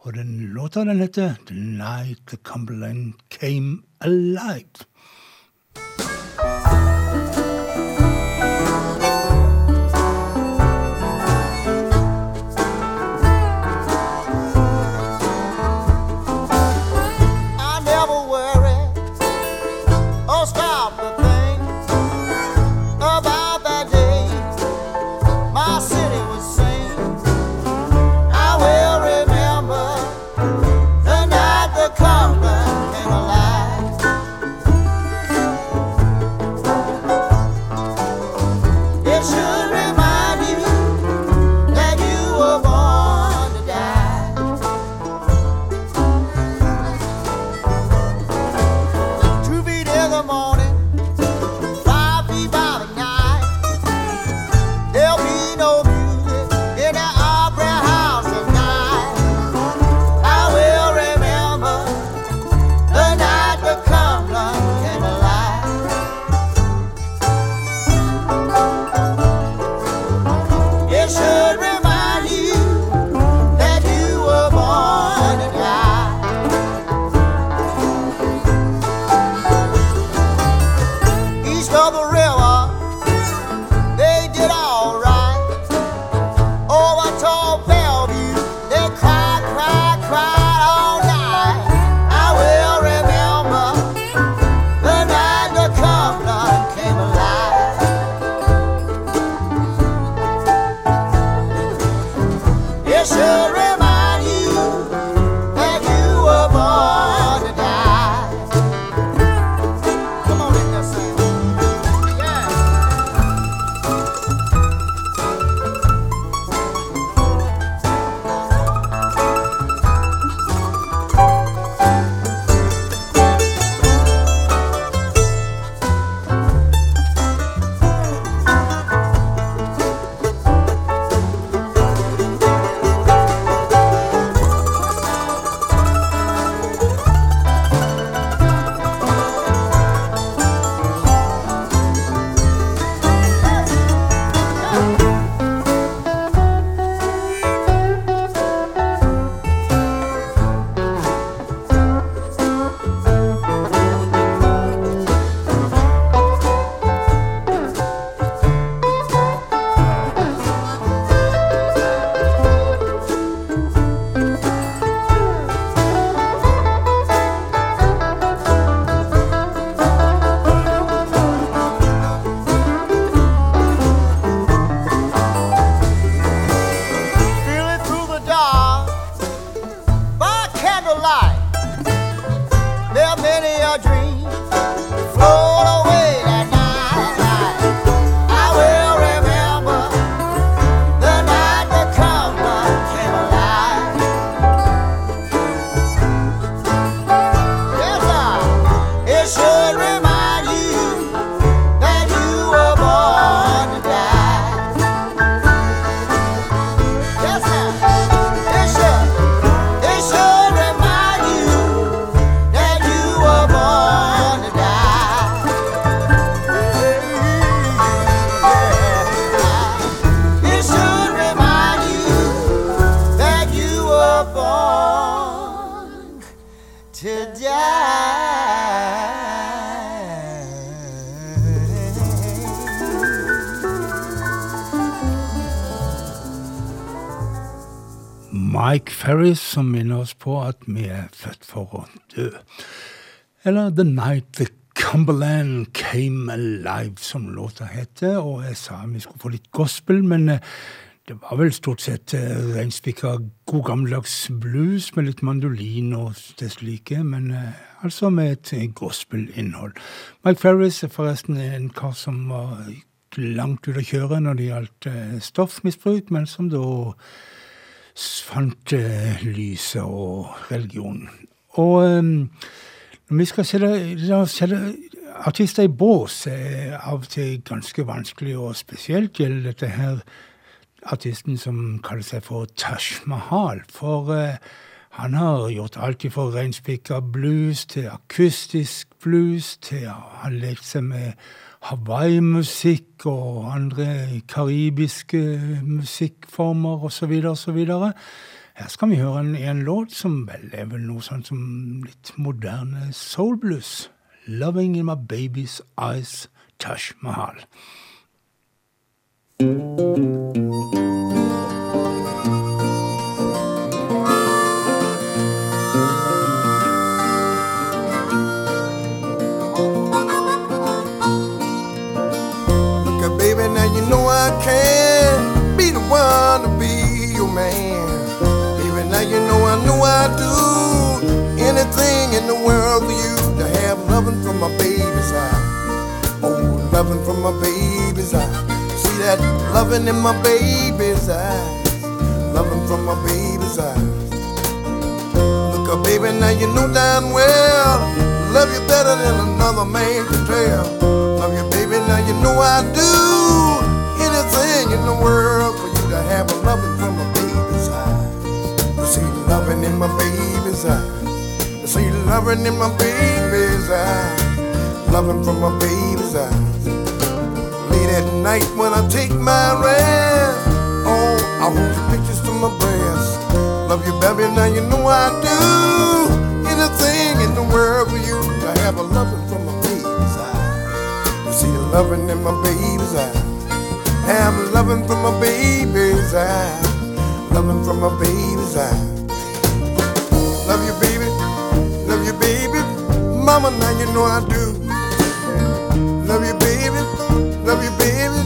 Og den låta den heter The Night The Cumberland Came Alive. Eller The Night The Cumberland Came Alive, som låta heter. Og jeg sa vi skulle få litt gospel, men eh, det var vel stort sett eh, reinspikka god gammeldags blues med litt mandolin og det slike, men eh, altså med et gospelinnhold. Mike Ferris er forresten en kar som var langt ute å kjøre når det gjaldt stoffmisbruk, men som da fant lyset og religionen. Og når vi skal sette, sette artister i bås, er eh, av og til ganske vanskelig, og spesielt gjelder dette her artisten som kaller seg for Tash Mahal. For uh, han har gjort alt fra reinspikka blues til akustisk blues til Han har lekt seg med Hawaii-musikk og andre karibiske musikkformer osv. osv. Her skal vi høre en, en låt som vel er vel noe sånn som litt moderne soul blues. 'Loving in my baby's eyes', Tash Mahal. Look, baby, now you know I can be the one I'd do anything in the world for you to have loving from my baby's eye. Oh, loving from my baby's eye. See that loving in my baby's eyes. Loving from my baby's eyes. Look up, baby, now you know damn well. Love you better than another man could tell. Love you, baby, now you know I do anything in the world for you to have a loving from a Loving in my baby's eyes. Uh. I see loving in my baby's eyes. Uh. Loving from my baby's eyes. Uh. Late at night when I take my rest. Oh, I hold your pictures to my breast. Love you, baby, now you know I do. Anything in the world for you. I have a loving from my baby's eyes. I see you loving in my baby's eyes. I'm loving from my baby's eyes. Loving from my baby's eyes. Love you, baby. Love you, baby. Mama, now you know I do. Love you, baby. Love you, baby.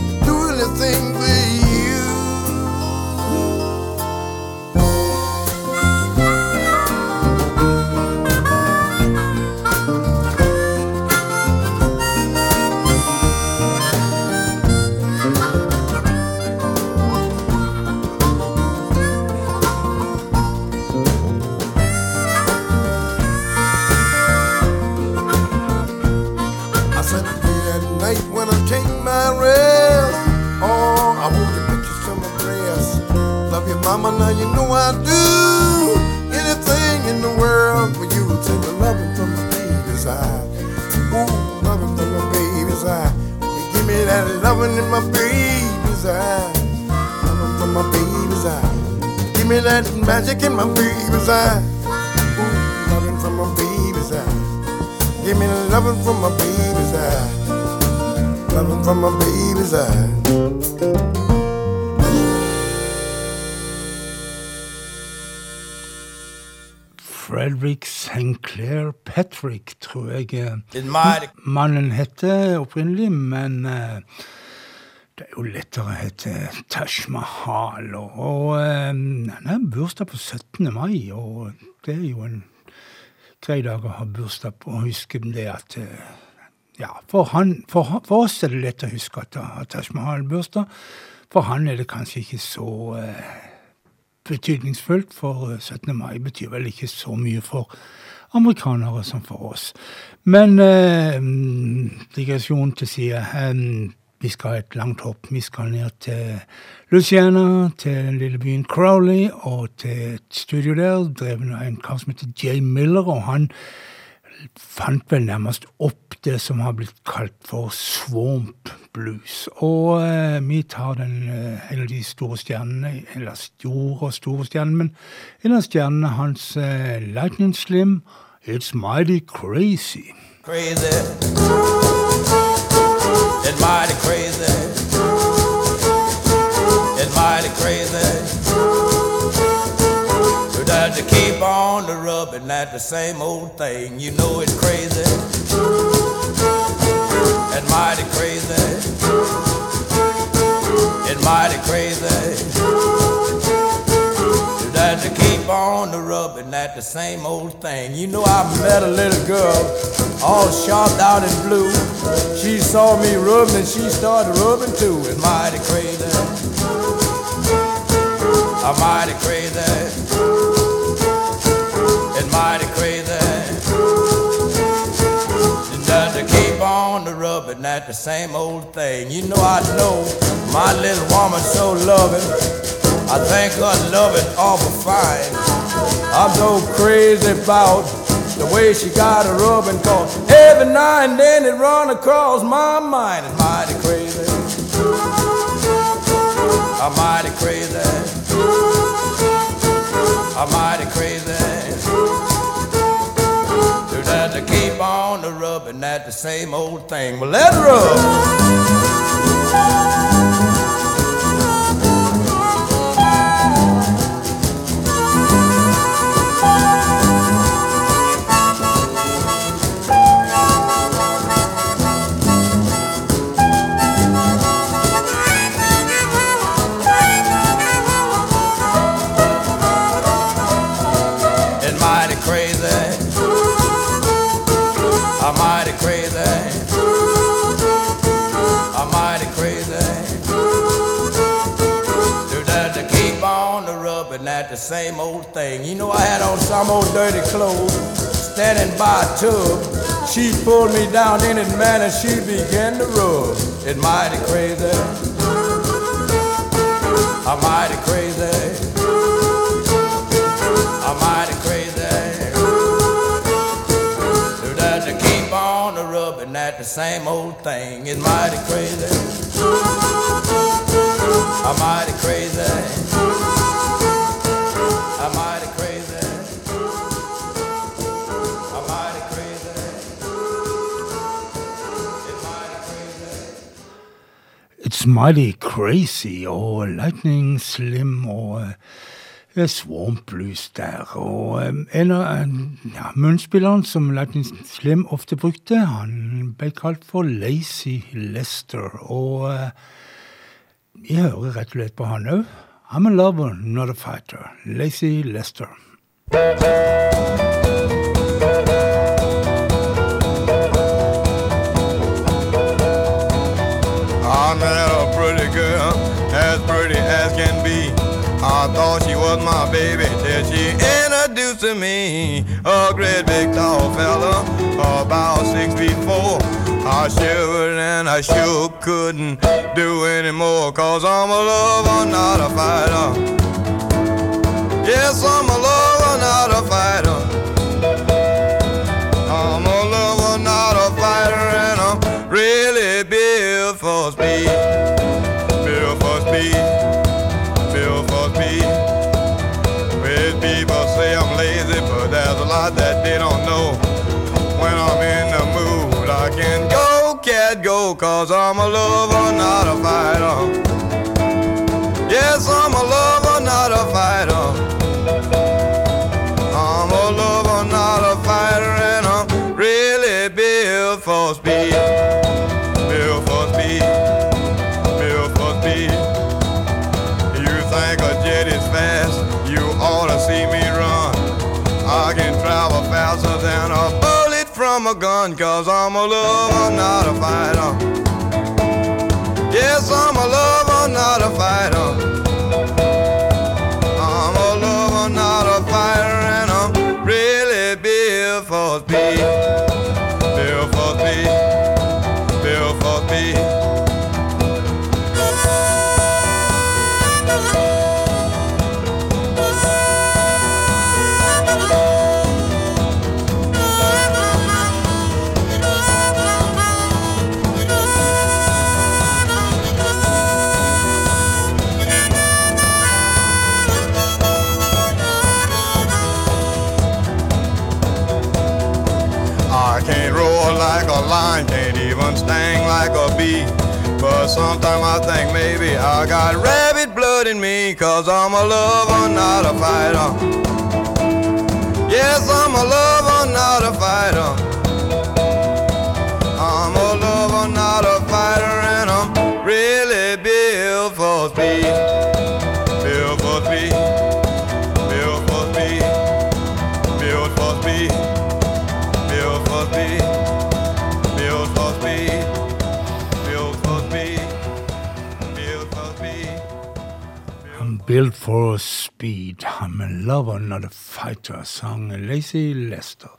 you know I'd do anything in the world for you. Take the loving from my baby's eye. Ooh, loving from my baby's eye. You give me that loving in my baby's eyes. Loving from my baby's eye. Give me that magic in my baby's eye. Ooh, loving from my baby's eye. Give me the loving from my baby's eye. Loving from my baby's eye. Frederick Sinclair Patrick, tror jeg eh, mannen heter opprinnelig. Men eh, det er jo lettere å hete Tash Mahal. Og, og eh, han har bursdag på 17. mai, og det er jo en grei dag å ha bursdag på. Og huske det at ja, for, han, for, for, oss er det lett å huske at, at Tash Mahal bursdag. For han er det kanskje ikke så eh, betydningsfullt, for 17. mai betyr vel ikke så mye for amerikanere som for oss. Men eh, digresjon til side. Eh, vi skal ha et langt hopp. Vi skal ned til Luciana, til den lille byen Crowley, og til et studio der drevet av en kar som heter Jay Miller. og han fant vel nærmest opp det som har blitt kalt for swamp blues. Og eh, vi tar den, eh, en av de store stjernene, eller store og store stjernene, men en av stjernene hans, eh, Lightning Slim, It's Mighty Crazy. Crazy. It's mighty crazy. It's mighty crazy. That you keep on the rubbing at the same old thing. You know it's crazy. And mighty crazy. And mighty crazy. That you keep on the rubbing at the same old thing. You know I met a little girl all sharped out in blue. She saw me rubbing and she started rubbing too. It's mighty crazy. I'm mighty crazy. It's mighty crazy. And just to keep on the rubbing at the same old thing. You know I know my little woman so loving. I think her loving awful fine. I'm so crazy about the way she got a rubbing cause every now and then it run across my mind. It's mighty crazy. I'm mighty crazy. I'm mighty crazy to keep on the rubbing at the same old thing. Well, let rub. same old thing. You know, I had on some old dirty clothes, standing by a tub. She pulled me down in it, man, and she began to rub. It mighty crazy. I'm mighty crazy. I'm mighty crazy. So that to keep on the rubbing at the same old thing. It's mighty crazy. I'm mighty crazy. It's Mighty Crazy og oh, Lightning Slim og oh, uh, eh, eh, Swamp Blues der. Og oh, um, eh, en av ja, munnspillerne som Lightning Slim ofte brukte, han ble kalt for Lazy Lester. Og uh, jeg hører rett og slett på han òg. I'm a lover, not a fighter. Lacey Lester. I met a pretty girl, as pretty as can be. I thought she was my baby till she introduced to me a great big tall fella, about six feet four. I shivered and I shook, couldn't do anymore. Cause I'm a lover, not a fighter. Yes, I'm a lover, not a fighter. I'm a lover, not a fighter, and I'm really built for speed. cause I'm a lover, not a fighter. I'm a gun, cause I'm a lover, not a fighter. Yes, I'm a lover, not a fighter. Sometimes I think maybe I got rabbit blood in me, cause I'm a lover, not a fighter. Yes, I'm a lover, not a fighter. Built for Speed. I'm a lover, not a fighter, sang Lacey Lester.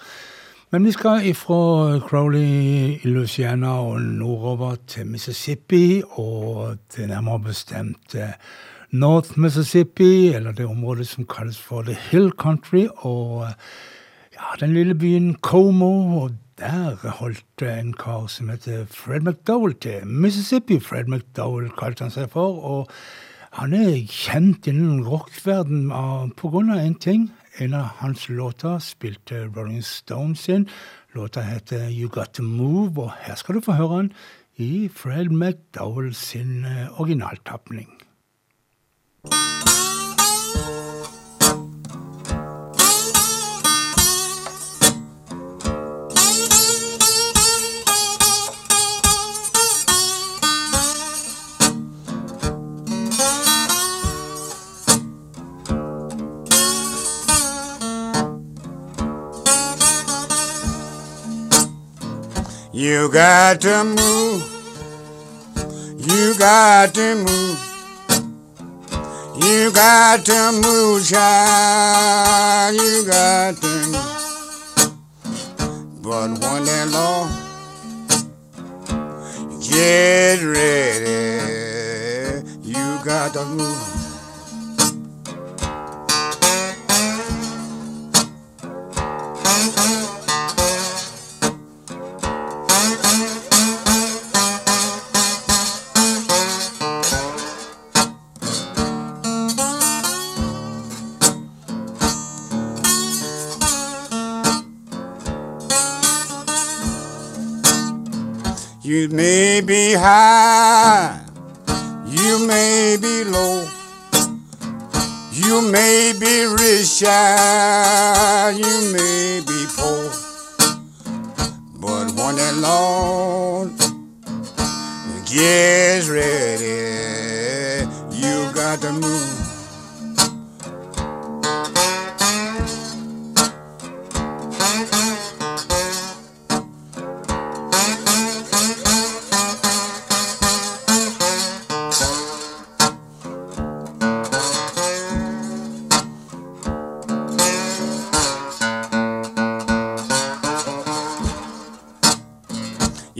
Men vi skal ifra Crowley i Louisiana og nordover til Mississippi, og til nærmere bestemt eh, North Mississippi, eller det området som kalles for The Hill Country, og eh, ja, den lille byen Como. og der holdt eh, en kar som heter Fred McDowell til. Mississippi Fred McDowell kalte han seg for. og han er kjent innen rockverden ah, pga. én ting. En av hans låter spilte Rolling Stone sin. Låta heter You Got To Move, og her skal du få høre den i Fred McDowell sin eh, originaltapning. thank You got to move. You got to move. You got to move, child. You got to move. But one day long, get ready. You got to move. may be high, you may be low, you may be rich, you may be poor. But when the Lord gets ready, you got to move.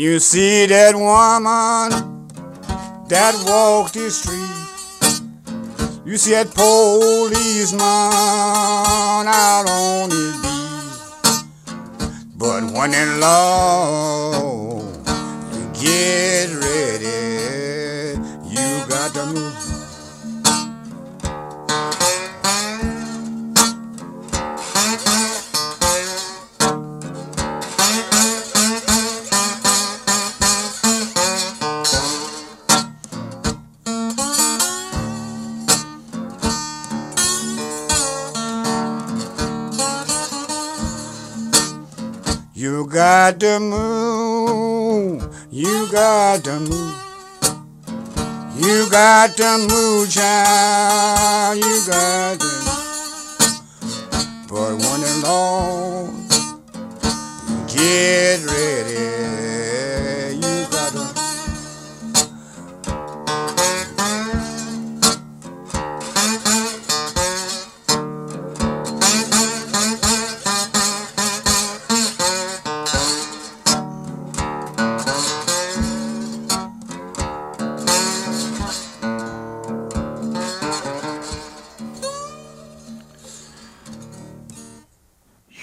You see that woman that walked the street. You see that policeman out on the beat. But when in love, you get ready. You got to move. got to move. You got to move. You got to move, child. You got to. Move. But when it's Lord get ready.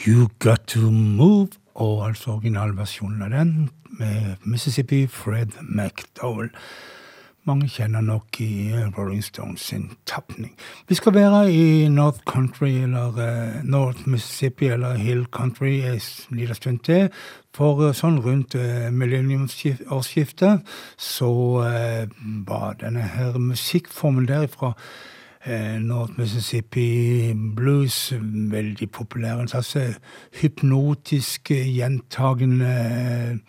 You Got To Move, og altså originalversjonen av den med Mississippi Fred McDowell. Mange kjenner nok i Rolling Stones sin tapning. Vi skal være i North Country, eller eh, North Mississippi eller Hill Country en liten stund til. For eh, sånn rundt uh, eh, millenniumsårsskiftet så var denne her musikkformen derifra Eh, North Mississippi blues, veldig populær. En slags eh, hypnotisk eh, gjentagende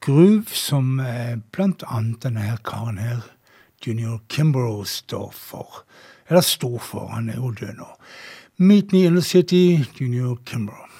groove som blant annet denne her karen her, junior Kimbrough, står for. Eller sto for, han er jo død nå. Meet me in the city, junior Kimbrough.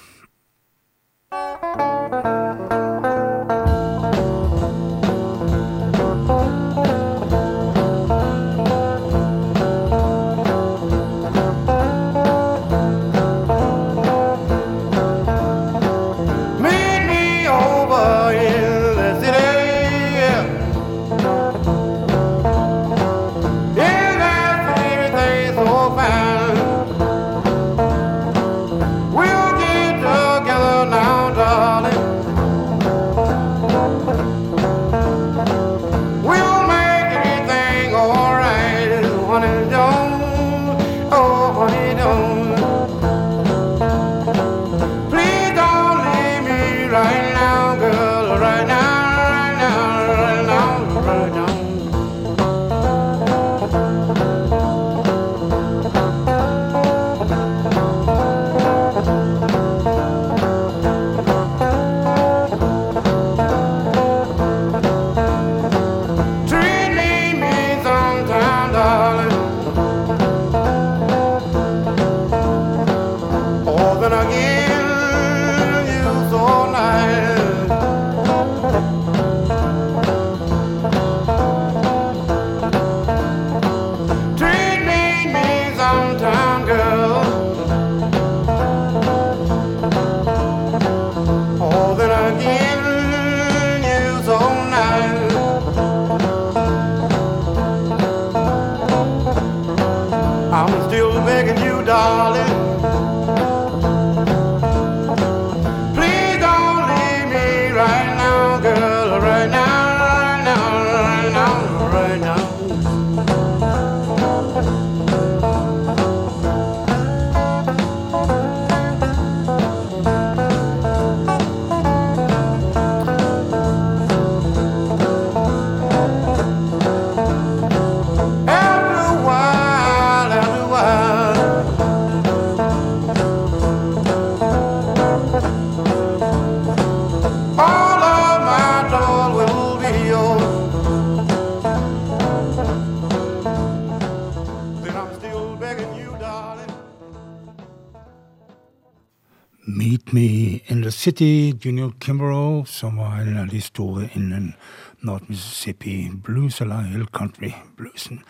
City, Junior Kimbrough, som var en av de store innen North Mississippi blues, eller Hill Country-bluesen.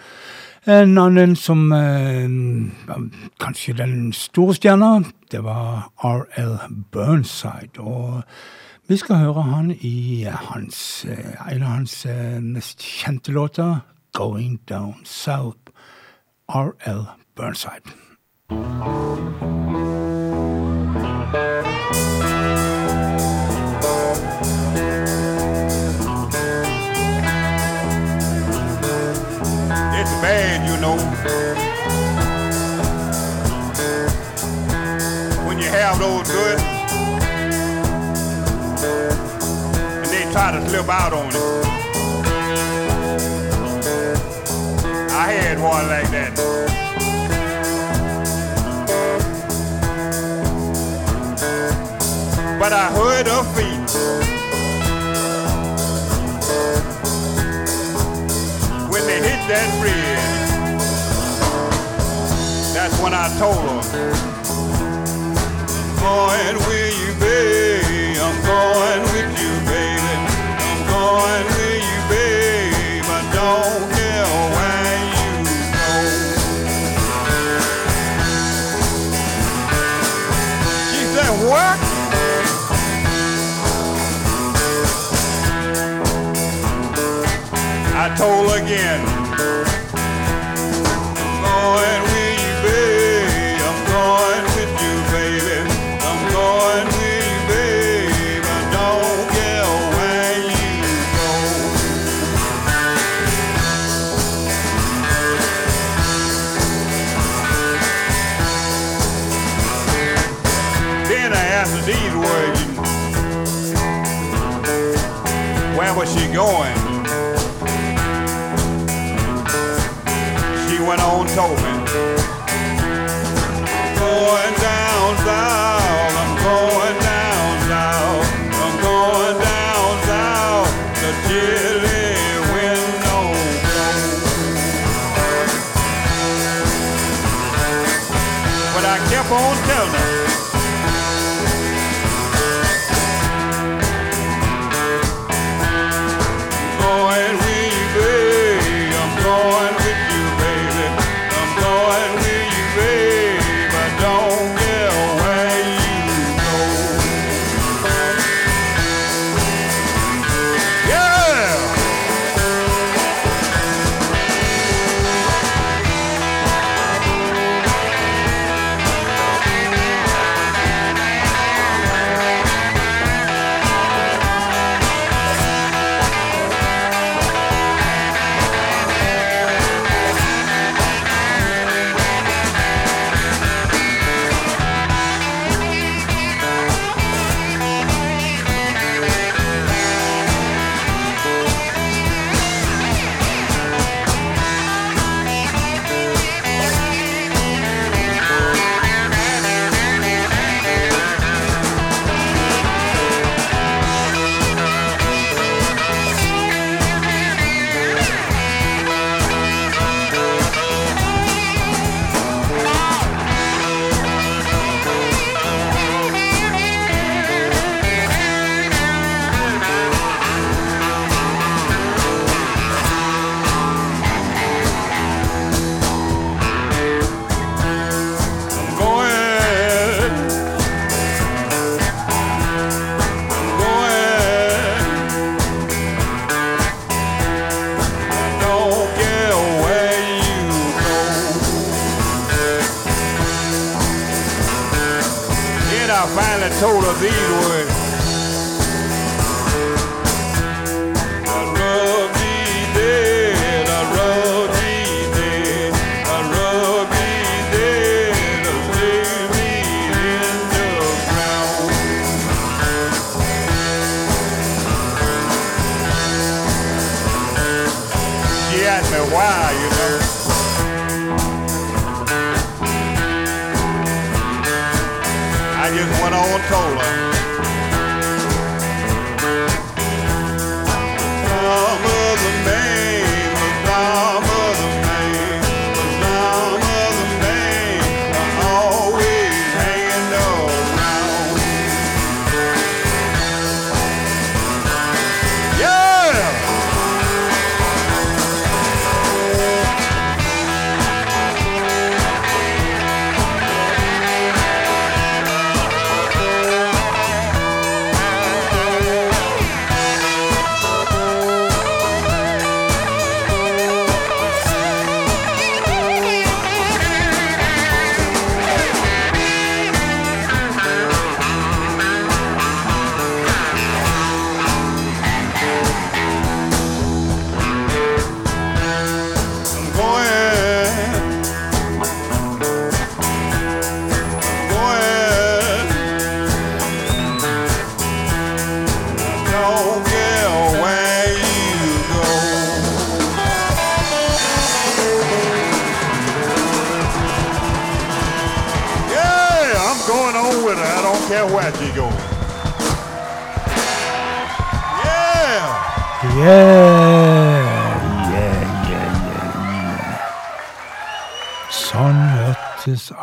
En annen som eh, var kanskje den store stjerna, det var R.L. Burnside. og vi skal høre han i hans, eh, en av hans eh, mest kjente låter, 'Going Down South', R.L. Burnside. it's bad, you know. When you have those good and they try to slip out on it. I had one like that. But I heard of feet. that bridge. That's when I told her, going with you, babe. I'm going with you, baby. I'm going with you, babe. I don't care where you go. She said, what? I told again.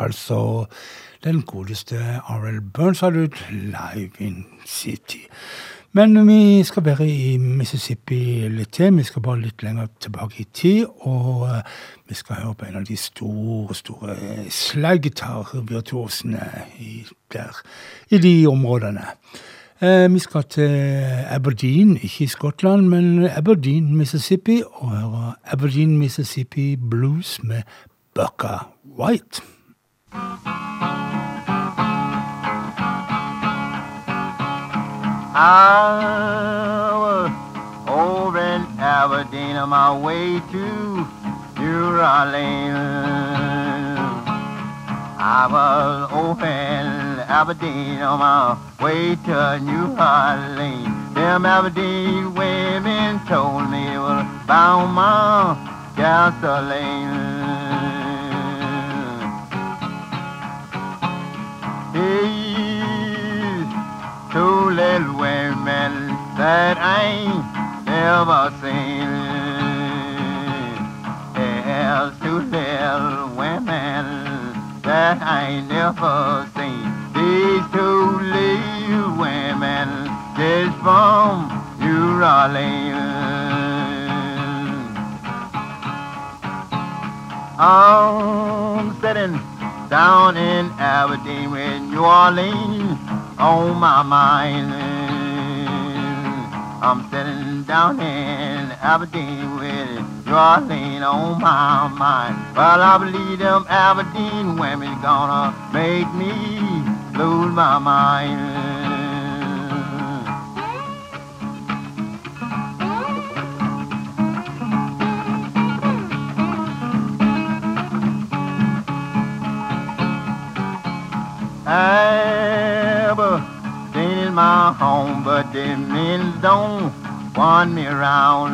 altså den godeste R.L. Burns har ut Live in City. Men vi skal være i Mississippi litt til. Vi skal bare litt lenger tilbake i tid. Og eh, vi skal høre på en av de store, store slaggitarvirtuosene der, i de områdene. Eh, vi skal til Aberdeen, ikke i Skottland, men Aberdeen, Mississippi, og høre Aberdeen Mississippi Blues med Bucka White. I was over in Aberdeen on my way to New Orleans. I was over in Aberdeen on my way to New Orleans. Them Aberdeen women told me it was about my gasoline. These two little women that I never seen. There's two little women that I never seen. These two little women just from New Orleans. I'm sitting down in Aberdeen with New Orleans on my mind. I'm sitting down in Aberdeen with New Orleans on my mind. Well, I believe them Aberdeen women gonna make me lose my mind. been in my home, but the men don't want me around.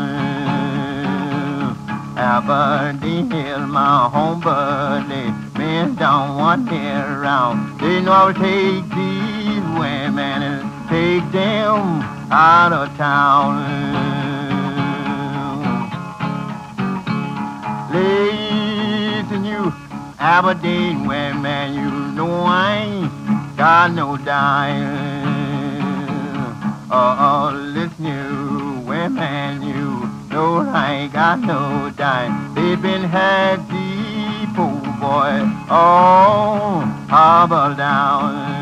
Aberdeen is my home, but the men don't want me around. They know I will take these women and take them out of town. Listen, you Aberdeen women, you know I got no Crocodile. Oh, listen, you women you know I ain't got no dime. They've been had deep, oh boy, Oh, hobble down.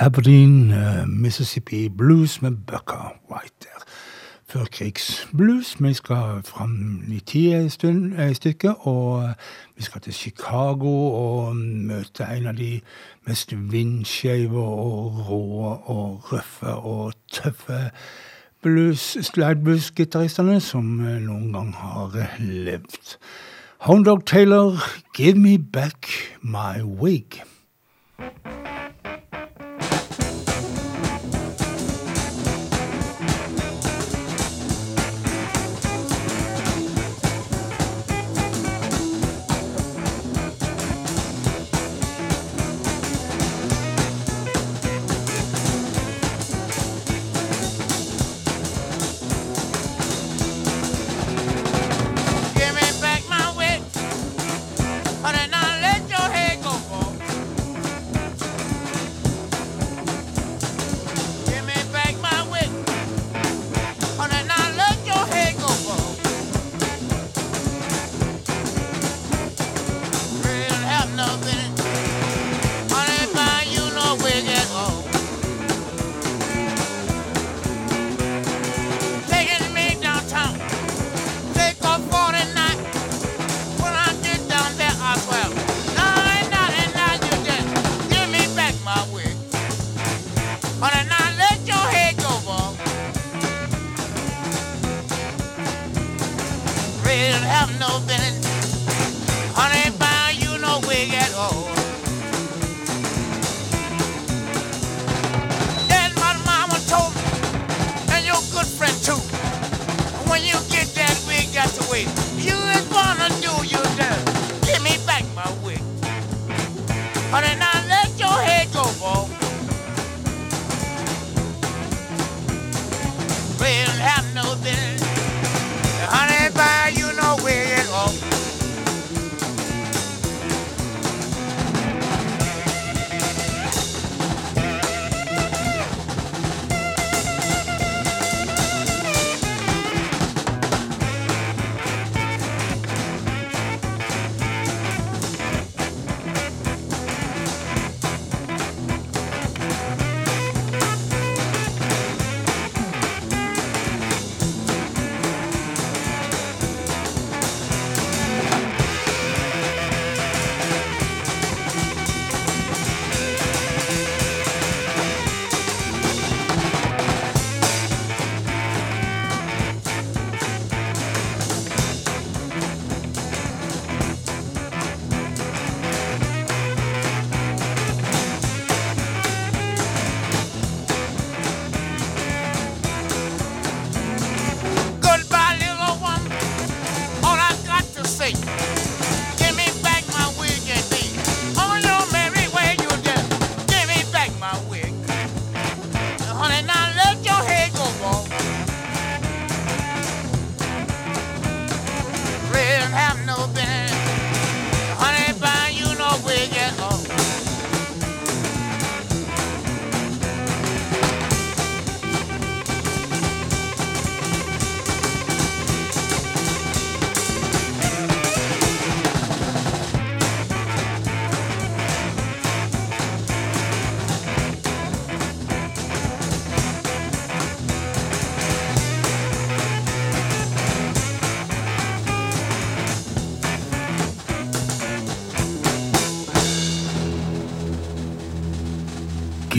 Aberdeen, eh, Mississippi Blues med Bucka White der. Førkrigsblues. Vi skal fram i tid en stund, eh, og eh, vi skal til Chicago og mm, møte en av de mest vindskeive og rå og røffe og tøffe blues, slideblues som noen gang har levd. Hound Dog Taylor, 'Give Me Back My Wig'.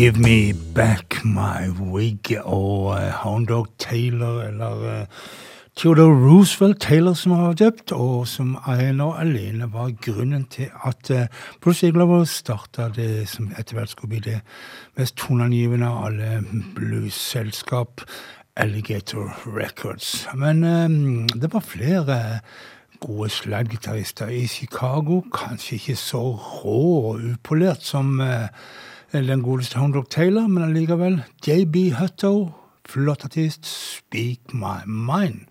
Give me back my wig og uh, Hound Dog Taylor, eller uh, Theodore Roosevelt Taylor, som har var døpt, og som ene og alene var grunnen til at uh, Bruce Iglover starta det som etter hvert skulle bli det mest toneangivende av alle bluesselskap, Alligator Records. Men um, det var flere gode slaggitarrister i Chicago, kanskje ikke så rå og upolert som uh, eller den godeste Hondock Taylor, men allikevel. JB Hutto, flott artist. Speak my mind.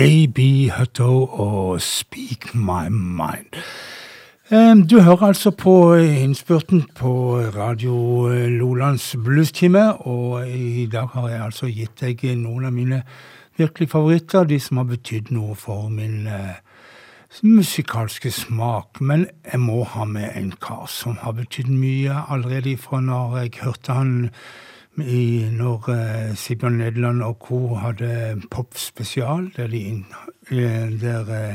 JB Hutto og Speak My Mind. Du hører altså på eh, innspurten på Radio eh, Lolands bluestime, og i dag har jeg altså gitt deg eh, noen av mine virkelig favoritter, de som har betydd noe for min musikalske smak. Men jeg må ha med en kar som har betydd mye allerede fra når jeg hørte han i, når eh, Sibjørn Nederland og co. hadde Pop spesial, der, de, eh, der eh,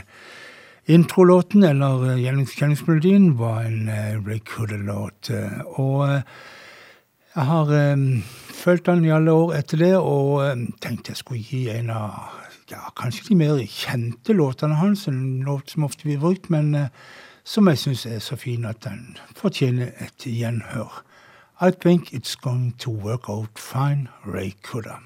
introlåten, eller eh, gjennomkjenningsmelodien, var en eh, Ray låt eh, Og eh, jeg har fulgt han i alle år etter det, og tenkte jeg skulle gi en av ja, kanskje de mer kjente låtene hans, en låt som ofte blir brukt, men som jeg syns er så fin at den fortjener et gjenhør. I think it's going to work out fine, Ray Kuda.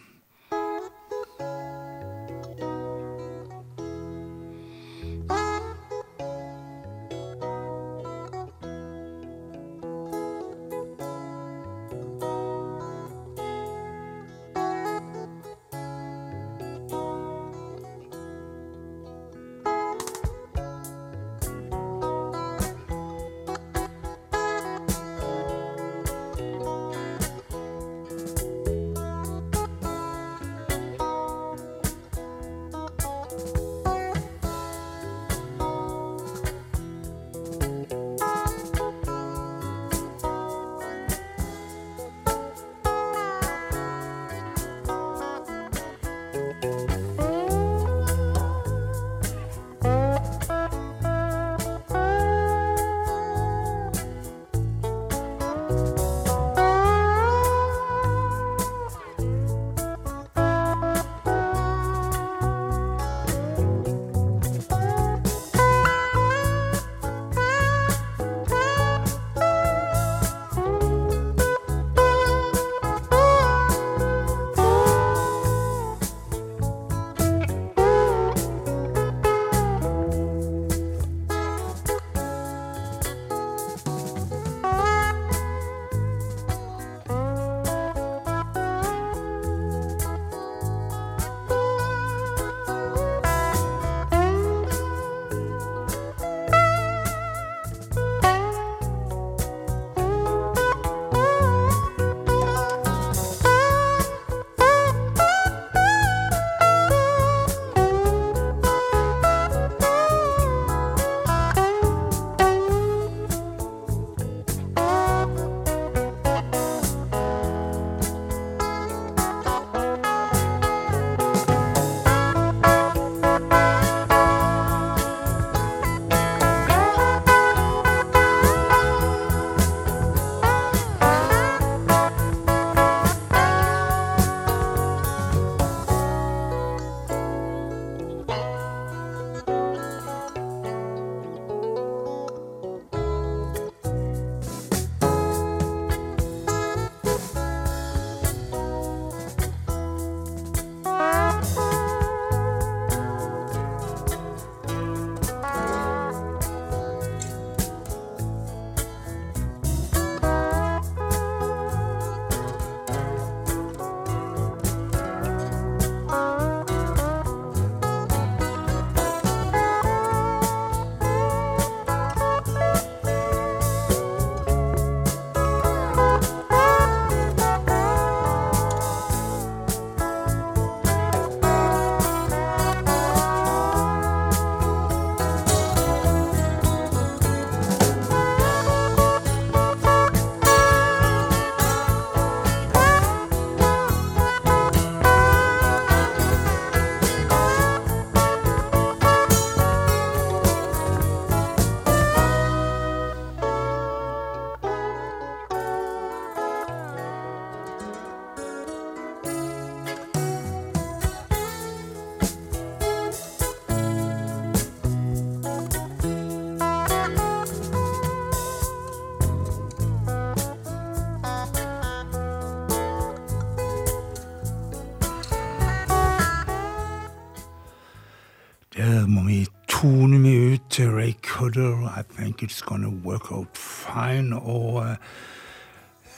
think it's gonna work out fine. Og eh,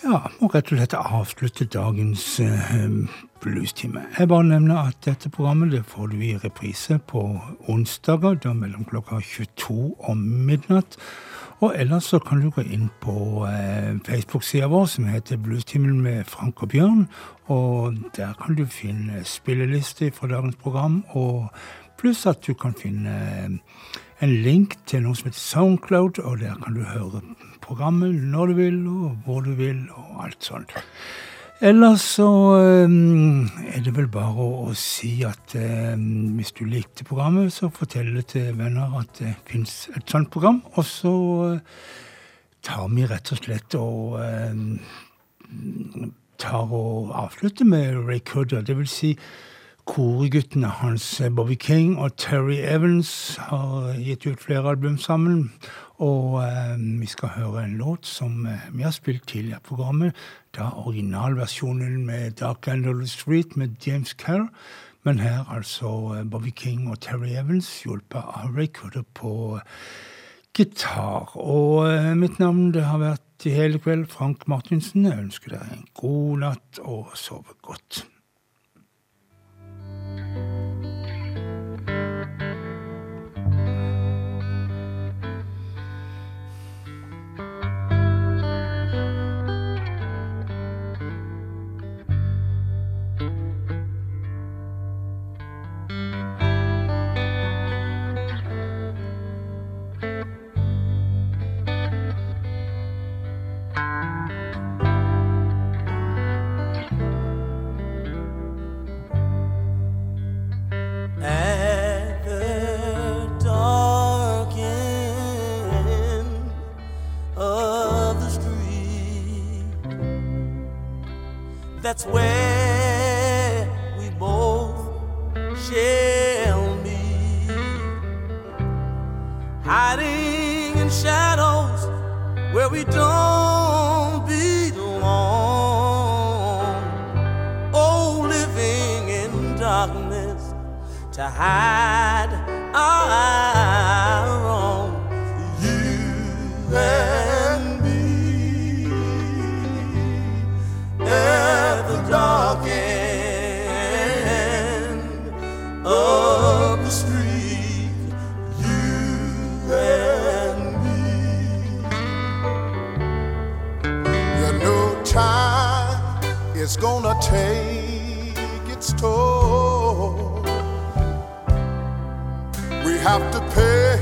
ja, må rett og slett avslutte dagens eh, bluestime. Jeg bare nevner at dette programmet det får du i reprise på onsdager da mellom klokka 22 og midnatt. Og ellers så kan du gå inn på eh, Facebook-sida vår som heter Bluestimen med Frank og Bjørn. Og der kan du finne spilleliste fra dagens program, og pluss at du kan finne eh, en link til noe som heter Soundcloud, og der kan du høre programmet når du vil, og hvor du vil, og alt sånt. Ellers så ehm, er det vel bare å si at ehm, hvis du likte programmet, så fortell det til venner at det fins et sånt program. Og så eh, tar vi rett og slett og ehm, tar og avslutter med Ray Cudder. Det vil si Korguttene hans, Bobby King og Terry Evans, har gitt ut flere album sammen. Og eh, vi skal høre en låt som eh, vi har spilt tidligere i programmet. Da originalversjonen med Dark End of the Street med James Kerr. Men her altså eh, Bobby King og Terry Evans, hjulpet av rekordet på eh, gitar. Og eh, mitt navn det har vært i hele kveld Frank Martinsen. Jeg ønsker deg en god natt og sove godt. that's where we both shall be, Hiding in shadows where we don't belong. Oh, living in darkness to hide our eyes. it's gonna take its toll. We have to pay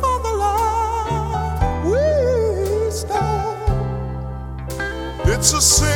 for the life we stole. It's a sin.